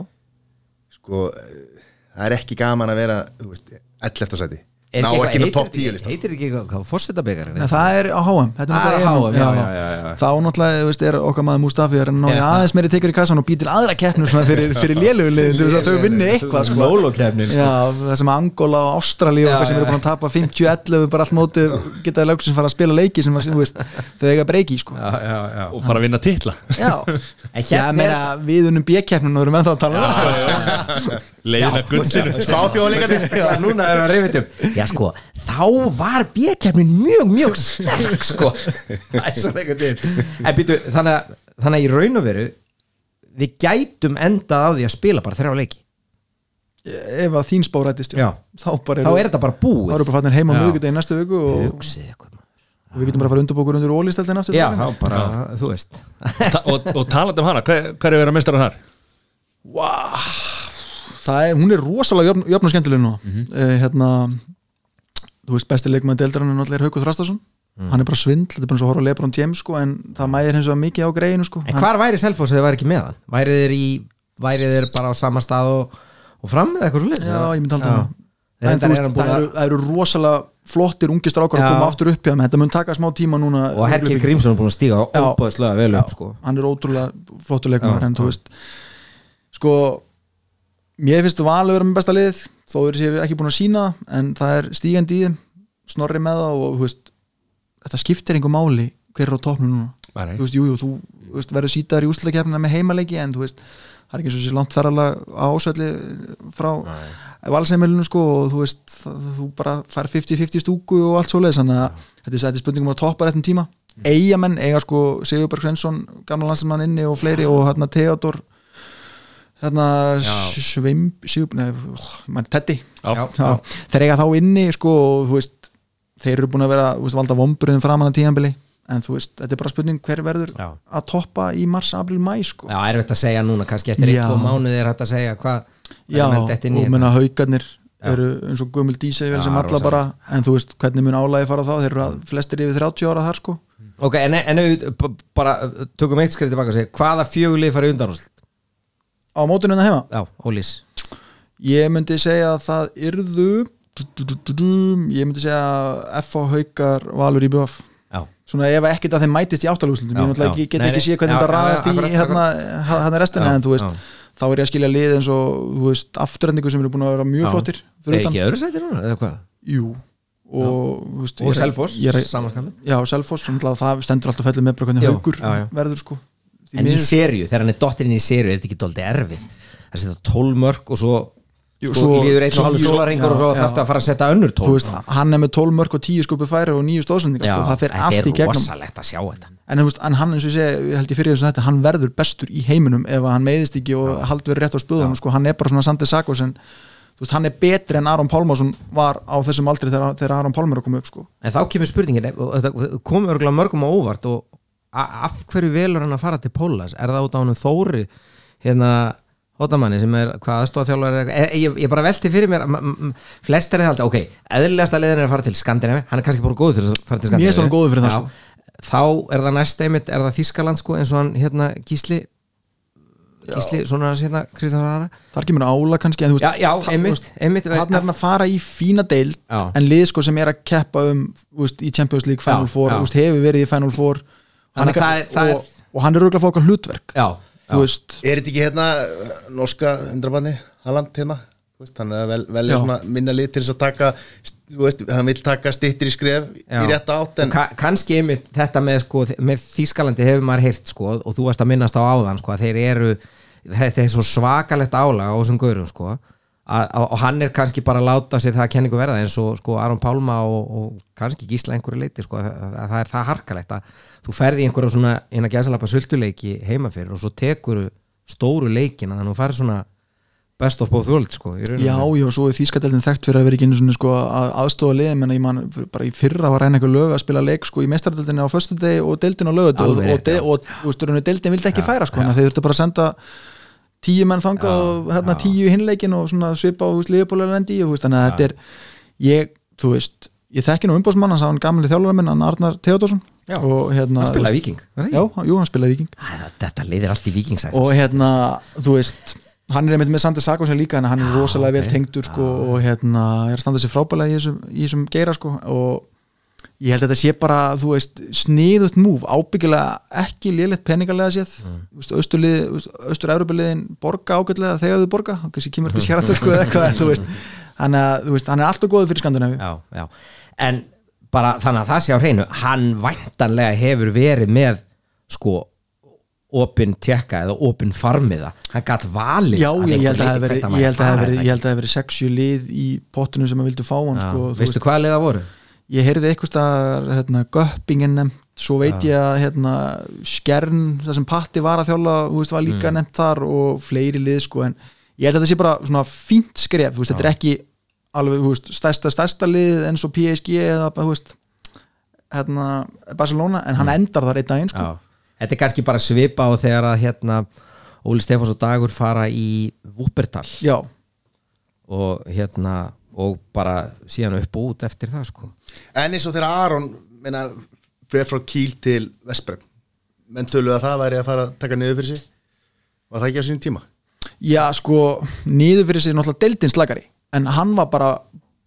sko, eh, það er ekki gaman að vera þú veist, 11. sæti Er ná ekki með heitir- top 10 listan heitir ekki eitthvað, hvað fórsetabegar en það er á HM þetta er náttúrulega EM, já, já, já, já. þá náttúrulega þú veist, er okkar maður Mustafi að ná aðeins meiri tekur í kassan og býr til aðra keppnum fyrir, fyrir lélugulegin til þess að þau vinni eitthvað sko. Já, það sem Angola og Ástralíu og eitthvað sem eru búin að tapa 50-11 bara allt mótið getaði lögsins fara að spila leiki sem að, þú veist, þau eiga breyki sko. Já, já, já. Og fara að vinna titla. Já, En Já, hérna meina, við unum B-keppnum og erum ennþá að tala um það. Leiðina Já, núna erum við að reyfið um Já sko, þá var B-kefnin mjög, mjög sterk sko. Býtu, þannig að, þannig að í raun og veru Við gætum endað á því að spila bara þrjá leiki. Ef að þín spá rættist Já. þá bara Þá er þetta bara búið. þá erum við bara fattin heima á Já. miðvikudegi næstu viku og, og við getum bara að fara undirbókur undir ólisteldin aftur Já, þá bara, þú veist. Og, og talandi um hana, hver, hver er að mestra þar? það er, hún er rosalega jöfn, jöfn og skemmtileg nú Mhm. eh, hérna þú veist besti leikmaður deildarann er náttúrulega Haukur Þrastason Mm. hann er bara svindl, þetta er bara eins og að horfa Lebron James sko, en það mæðir hins vegar mikið á greinu sko. En hvar væri Selfoss eða væri ekki með hann? Væri þeir, í, væri þeir bara á sama stað og, og fram með eitthvað svo leið? Já, ég myndi halda það En veist, það eru, það eru rosalega flottir ungi strákar að koma aftur upp hjá þetta mun taka smá tíma núna Og Herki Grímsson er búin að stíga Já. óbúðslega vel upp sko hann er ótrúlega flottur leikmaður Já, en þú veist sko mér finnst valið vera með besta lið þó er ég ekki búin að sína en það er stígandi í snorri með það og veist þetta skiptir einhver máli hver er á topnum núna. Þú veist, jú, jú, þú veist, verður sítaður í úsleikefnina með heimaleiki en þú veist, það er ekki svo sér langt ferralega ásvelli frá valseimilinu sko og þú veist það, þú bara fær 50-50 stúku og allt svoleiðis þannig að þetta er spurningum að toppa réttum tíma. Eigamenn eiga sko Sigurberg Svensson gamla landsimann inni og fleiri og hérna Theodor Teddy Já. Já, þeir eiga þá inni sko veist þeir eru búin að vera veist, valda vombriðum framan að tíðanbili en þú veist, þetta er bara spurning hver verður Já. að toppa í mars, april, mæ sko Já, erfitt að segja núna, kannski eftir Já. 1-2 mánuði er hægt að segja hvað Já, og þetta. menna haugarnir eru eins og gömul dísel Já, sem alla bara, en þú veist hvernig mun álægi fara þá, þeir eru að flestir yfir 30 ára þar sko Ok, en, en ef við bara tökum eitt skrif tilbaka og segja hvaða fjögulið fari undan úrslit? Á mótinu en heima, Já, Ólís. Ég myndi segja að það yrðu ég myndi segja F.A. Haugar Valur í BF svona ef ekkert að þeim mætist í áttalúslutum ég náttúrulega get ekki séð hvernig þetta já, í akkurat, hérna, hérna restina en þú veist, þá er ég að skilja lið eins og afturhendingu sem eru búin að vera mjög flottir er ekki öðru sæti núna, eða hvað? jú og, samanskapin já, náttúrulega það stendur alltaf fellið með hvernig haugur verður sko En í miður- serju, þegar hann er dottirinn í serju er þetta ekki dóldi erfið? Það setja 12 mörg og svo, Jú, sko, svo líður einn og halv tíu- sólaringur og svo já, þarftu að fara að setja önnur 12 þú veist, hann er með 12 mörg og 10 skupi færi og 9 stóðsendingar sko, það fer allt í þetta gegnum þetta. En, veist, en hann eins og ég held ég fyrir þess að þetta hann verður bestur í heiminum ef hann meiðist ekki og hald verið rétt á spöðunum sko, hann er bara svona Sandi Sakos en veist, hann er betri en Aron Pálmarsson var á þessum aldri þegar, þegar Aron Pálmar koma upp sko. En þá kemur spurningin, þetta komur örgulega mörgum á óvart og af hverju velur hann að fara til Pólas? Er það út á hann Þóri hérna hótamanni sem er hvað aðstofþjálfur er ég, ég bara velti fyrir mér flest er það alltaf, ok, eðlilegasta leiðin er að fara til Skandinavi, hann er kannski bara góður fyrir að fara til Skandinavi finnst hann góður fyrir það, sko. þá er það næst einmitt, er það Þískaland sko eins og hann hérna Gísli Gísli, svona hérna Kristján Rara þar kemur ála kannski en, þú Já, já, einmitt, veist, einmitt hann er hann að fara í fína deild Já. en lið sko sem er að keppa um veist, í Champions League Final Já, Four já. þú veist, hefur verið í Final Four Hann Þannig að það er- það er- og, og hann er auðvitað að fá okkar hlutverk Já, þú veist, Er þetta ekki hérna uh, norska undrabanni Haaland hérna þú veist, hann er að vel, velja Já. svona minna lið til þess að taka þú veist, hann vil taka stittir í skref Já. í rétta átt en Ka kannski einmitt þetta með, sko, með Þýskalandi hefur maður heyrt sko, og þú varst að minnast á áðan sko, að þeir eru, þetta er svo svakalegt álag á þessum gaurum sko, og hann er kannski bara að láta sér það að kenningu verða eins og sko, Aron Pálma og, og kannski Gísla einhverju leiti sko, að, að, að það er það harkalegt að þú ferði einhverju svona eina gæsalapa sultuleiki heima fyrir og svo tekur stóru þannig að þú ferði svona best of both worlds sko. Já, já, svo er þýskadeldin þekkt fyrir að vera ekki einu svona sko að aðstofa liðin menn að ég man bara í fyrra var reyna eitthvað lög að spila leik sko í mestaradeldinni á föstudegi og deildin á lögadegi og, og, og, og, deildin vildi ekki færa sko þannig að þeir þurftu bara að senda tíu menn þanga og hérna já. tíu hinleikin og svona svipa á og þú veist, þannig að þetta er ég, þú veist, ég þekki nú umbásmann hann sá hann gamli þjálfur minn, hann Arnar Theodorsson Já. og hérna hann spilaði viking Já, jú, hann spilaði viking Æ, þetta leiðir allt í vikingsæð og hérna, þú veist hann er einmitt með Sander Sako sem líka hann er rosalega vel tengdur sko, og hérna er að standa sér frábælega í þessum geira sko, og ég held að þetta sé bara þú veist, sniðut múf ábyggilega ekki lélegt peningalega séð. Mm. austur-európa-liðin borga ágætlega þegar þau borga kannski kemur þetta sér sko, eða eitthvað þú veist, hann, að, þú veist, hann er alltaf góður fyrir Skandinavi en bara þannig að það sé á hreinu hann væntanlega hefur verið með sko opin tekka eða opin farmiða. Hann gætt valið Já, ég held að það hefur hann verið- ég væri held að það fara, hefur verið- eða ég held að það hefur verið sexju lið í pottinu sem að vildu fá hann sko, veistu hvaða liða voru? Ég heyrði eitthvað staðar hérna, göppingen nefnt, svo veit ég að hérna, skern, það sem Patti var að þjála, þú veist, var líka Mm. nefnt þar og fleiri lið, sko, en ég held að þetta sé bara svona fínt skref, þú veist, þetta er ekki alveg, þú veist, stærsta, stærsta lið eins og PSG eða, þú veist hérna, Barcelona, en hann endar þar einn daginn, sko Mm. Já. þetta er kannski bara svipa á þegar að hérna Óli Stefáns og Dagur fara í Wuppertal Já, og hérna og bara síðan upp og út eftir það sko. En eins og þegar Aron meina, fer frá Kíl til Vesprem menn töluðu að það væri að fara að taka niður fyrir sig. Var það ekki á sínum tíma? Já, sko, niður fyrir sig náttúrulega deildin slagari, en hann var bara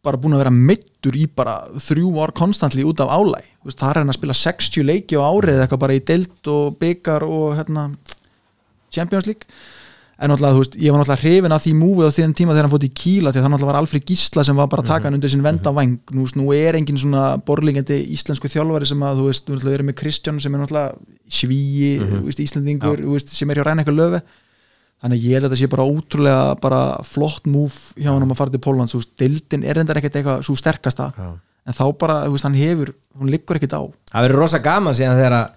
bara búin að vera meittur í bara þrjú ár konstantli út af álæg Þú veist, það er hann að spila 60 leiki á árið eða eitthvað bara í deild og byggar og hérna, Champions League en náttúrulega, þú veist, ég var náttúrulega hrifin af því múfið á þeim tíma þegar hann fótt í Kíla því að það náttúrulega var Alfred Gísla sem var bara að taka hann undir sinn venda væng, nú, veist, nú er engin svona borlingandi íslensku þjálfari sem að þú veist, þú náttúrulega erum með Kristján sem er náttúrulega svíi, þú veist, Íslandingur þú veist, sem er hjá eitthvað löfi þannig að ég held að þetta sé bara ótrúlega bara flott múf hjá hann um að fara til Pólland svo deildin er reyndar ekkert eitthvað svo sterkasta. En þá bara, þú veist, hann hefur hún liggur ekkert á. Það verður rosa gaman síðan þegar að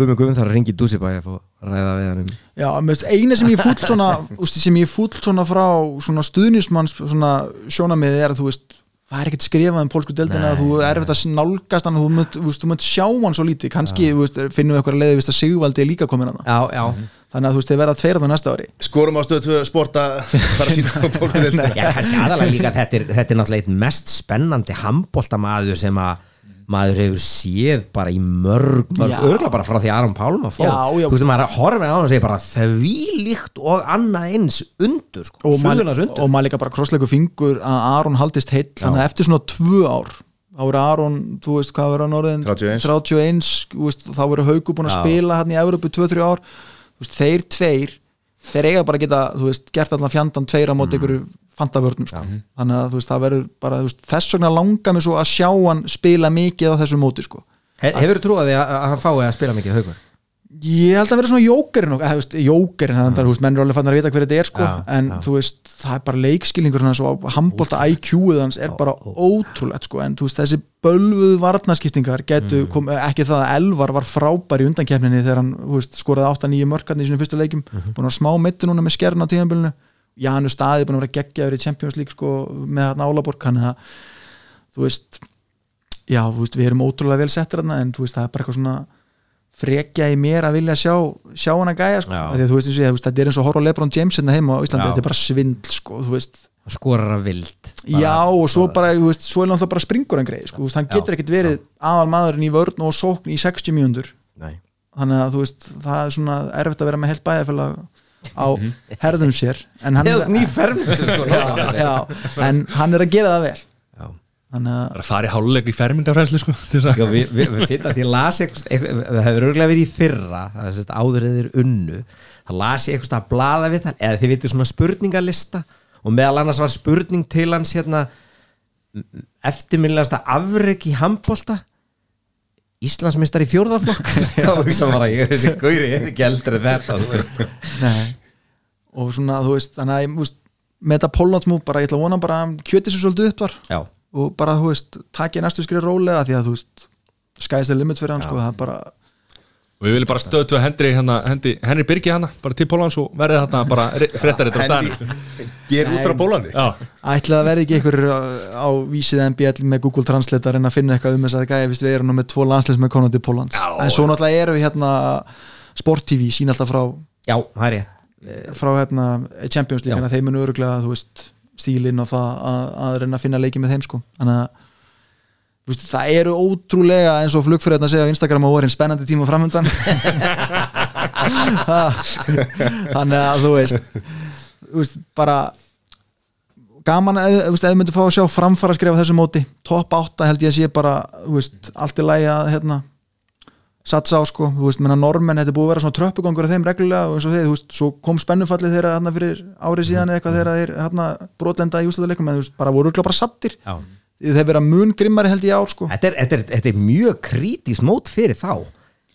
Guðmund Guðmund þarf að ringi Dúsibæ að að ræða við hann um Já, þess, eina sem ég fúll svona úst, sem ég fúll svona frá svona stuðnismanns svona sjónamiði er að þú veist það er ekkert skrifað um pólsku deildina Nei, að þú er erfitt að nálgast hann og þú munt sjá hann svo lítið. Kannski veist, finnum við eitthvað að leiði vist að Sigvaldi er líka komin já, já, þannig að þú veist, þeir verða tveir að það næsta ári. Skorum á stöðu sporta bara sína á bólkuðil já, kannski aðalega líka þetta er, þetta er náttúrulega einn mest spennandi handbóltamaður sem að maður hefur séð bara í mörg, mörg örgla bara frá því Aron Pálma já. þú veist, maður horfir á hann og segir bara því líkt og annað eins undur sko, og maður suðurlands undur og maður líka bara krossleiku fingur að Aron haldist heill þannig að eftir svona tvö ár þá voru Aron, þú veist hvað verður hann orðin 31. 31 þú veist, þá voru Hauku búin að spila hann í Európu 2-3 ár. Þú veist, þeir tveir þeir eiga bara að geta, þú veist, gert allan fjandan tveir á móti Mm. ykkur fantavörnum sko. þannig að þú veist, það verður bara þú veist, þess vegna langar mig svo að sjá hann spila mikið á þessu móti sko. He, hefur þú trúið að, að hann fái að spila mikið haugur? Ég held að vera svona jókerinn og- eða, þú jókerinn, þannig að þú veist, menn er alveg fann að vita hver þetta er sko, Já, en þú veist, það er bara leikskilningur hans og handbólta IQ-ið hans er bara ótrúlegt sko, en þú veist, þessi bölvuð varnaskiptingar getu, Mhm. kom, ekki það að Elvar var frábær í undankefninni þegar hann þú veist, skoraði 8-9 mörkarni í sínum fyrstu leikum Mhm. búin að smá mitti núna með skern á tíðanbölinu Janus staði búin að vera geggjaður í Champions League sko, með hann Álaborg þú veist já, þú veist, við erum ótrúlega vel settir þarna en veist, það er bara eitthvað svona frekja í mér að vilja sjá sjá hann að gæja sko, Já. Því þú veist, og þetta er eins og horfa á Lebron James hérna heima á Íslandi, Já. þetta er bara svindl sko, þú veist, skorar að vild já og svo bara þú veist, svo er náttúrulega bara springur hann greið sko, hann Já. getur ekkert verið aðal maðurinn í vörn og sókn í 60 mjöndur þannig að þú veist, það er svona erfitt að vera með heilt bæjarfélag á herðum sér en hann, sko já, já, en hann er að gera það vel. Þannig að bara að fara í fermyndafræðslu sko, að- við, finnast, ég las eitthvað, eitthvað það hefur örgulega verið í fyrra það er sérst áður eða þeir unnu. Það las ég eitthvað að blaða við það eða þið vitið svona spurningalista. Og meðal annars var spurning til hans hérna eftirminnilegasta afrek í handbolta Íslandsmeistar í fjórðaflokk Já, þú veist bara, ég þessi gauri er ekki eldri þetta, þú veist. Nei. og svona þú veist þannig að ég, með þetta Pollandsmú bara ég ætla að vona bara kjöti sér svolítið upp þar. Já, og bara þú veist, takja næstu skrið rólega því að þú veist, sky's the limit fyrir hann sko, það er bara, og við viljum bara stöðu að Henry, hérna, Henry, Henry Birgi hana bara til Pólans og verði þarna bara fréttar þetta á Henry staðan ger út frá Pólandi Já, ætla að verði ekki einhver á, á vísið MBL með Google Translate að reyna að finna eitthvað um þess að gæja, við erum nú með tvo landsleis með konandi Pólans, en svo náttúrulega eru við hérna Sport TV sín alltaf frá já, það er rétt. frá hérna Champions League, þeim munu öruglega þú veist, stílinn og það að, að reyna að finna leiki með þeim sko. Þannig að veist, það eru ótrúlega eins og flugfyrirna segja á Instagram á vorin spennandi tíma framöndan þannig að þú veist þú veist, bara gaman veist, ef þú myndir fá að sjá framfara skrifa þessu móti, topp 8 held ég að sé bara, þú veist, allt í lagi að hérna satsa á sko, þú veist, menna normenn þetta er búið að vera svona tröppugangur af þeim reglulega og eins og þeir, þú veist, svo kom spennufallið þeirra hérna fyrir árið síðan eða eitthvað þeirra þeir hérna brotlenda í ústæðuleikum en þú veist, bara voru bara sattir Já. Þeir vera mun grimmari held ég ár sko. Þetta er, þetta, er, þetta er mjög krítís mót fyrir þá.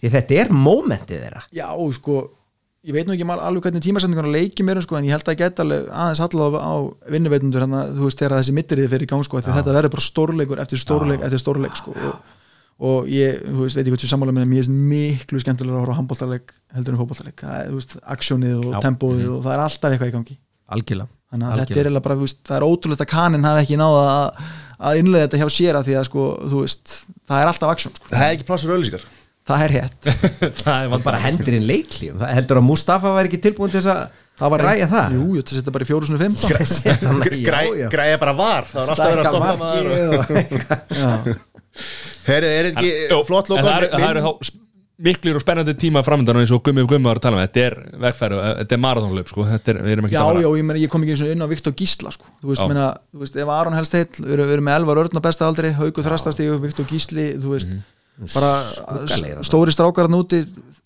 Því þetta er mómentið þeirra. Já, sko, ég veit nú ekki alveg hvernig tímasendingar leikjum eru sko, en ég held að geta alveg aðeins allavega á vinnuveitundur hérna, þú veist, þegar þessi mittirið fyrir í gang sko, þetta verður bara stórleikur eftir stórleik eftir stórleik sko og, og ég, þú veist, veit ekki hvað þú sammála með mér er miklu skemmtilega að horfa á handbóltaleg heldur en fótbóltaleg, það er, þú veist, aksjónið og Já. tempóið og það er alltaf eitthvað í gangi. Algjörlega þannig að þetta er bara, veist, það er ótrúlegt að kanin hafi ekki náða að, að innlega þetta hjá sér að því að sko, þú veist, það er alltaf aksjón sko. það er ekki plássur auðlýsingar það er hétt það er Það bara hendur inn leiklíum. Það heldur að Mustafa væri ekki tilbúin til þess að það var græja það? Jú, jú, þetta setja bara í 415 Setja hann í- já, já. græja bara var. Það er alltaf verið að stoppa maður og- markið og- Já. Herri, er þetta ekki flott en miklir og spennandi tíma framöndan eins og Gummi og Gummi var að tala um þetta er vegfæru, þetta er marathonlöp sko. þetta er, við erum ekki Já, já, ég, meni, ég kom ekki eins og inn á Viktor Gísla sko. þú, veist, meina, þú veist, ef Aron helst heill við erum, við erum með Elvar Örn á besta aldri Hauku Þrastastígu, Viktor Gísli þú veist, Mhm. bara stóri strákar hann úti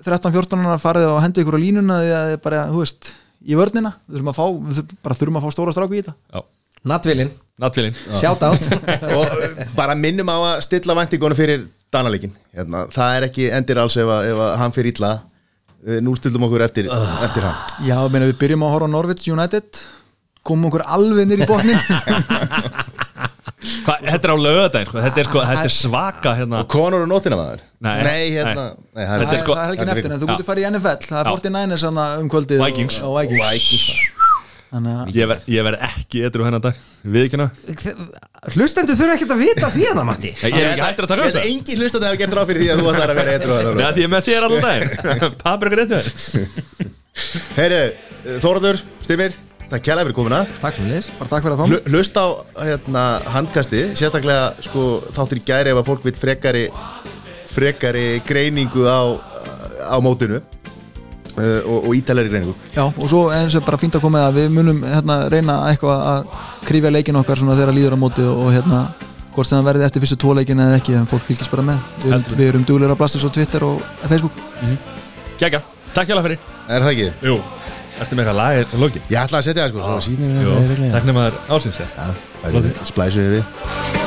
13-14 farið og hendi ykkur á línuna því að þið bara, þú veist, í vörnina við þurfum að fá, við þurfum, bara þurfum að fá stóra stráku í þetta. Já, Natvilin, nattvílin shout out. Og bara minnum á að stilla væntingunum fyrir Danalíkin hérna, það er ekki endir alls ef, að, ef að hann fyrir illa Við núlstildum okkur eftir, eftir hann Já, meina, við byrjum að horfa á Norwich United komum okkur alveg nýr í botnin Hva, Þetta er á lögadaginn, sko. þetta, er, sko, þetta er svaka hérna. og Conor og nótina maður Nei, hérna nei. nei, Þetta það er sko- það er ekki neftin en þú getur farið í NFL það er Já. 49ers hana um kvöldið Vikings. og, og Vikings. Ég verð ég verð ekki eitthvað hennar dag. Við ekki ná Hlustendur þurfa ekkert að vita því hana Matti. Ég er ekki hættur að taka upp að það. engin hlustandi hafa gert ráð fyrir því að þú ætlar að vera eitthvað Nei, því ég er með þér allan daginn. Paprikur eitthvað Heyri, Þóraður, Stimir Takk kjærlega fyrir komuna. Takk fyrir að fá Hlust á hérna, handkasti Sérstaklega sko, þáttur í gæri ef að fólk vil frekari frekari greiningu á, á mótinu uh, og, og ítalegri greiningu Já, og svo eins og bara fínt að koma með að við munum hérna, reyna eitthvað að krifja leikin okkar svona þegar líður á móti og, og hérna hvort sem það verði eftir fyrstu tvo leikin eða ekki en fólk fylgist bara með. Við, Heldur. við erum duglega að blasta svo Twitter og Facebook. Kjækja, takk hjá fyrir Er það ekki? Jú, ertu með eitthvað lag í lokin? Ég ætla að setja það sko, svo sími Jú, takk nefnaður ásins Já, splæsum við við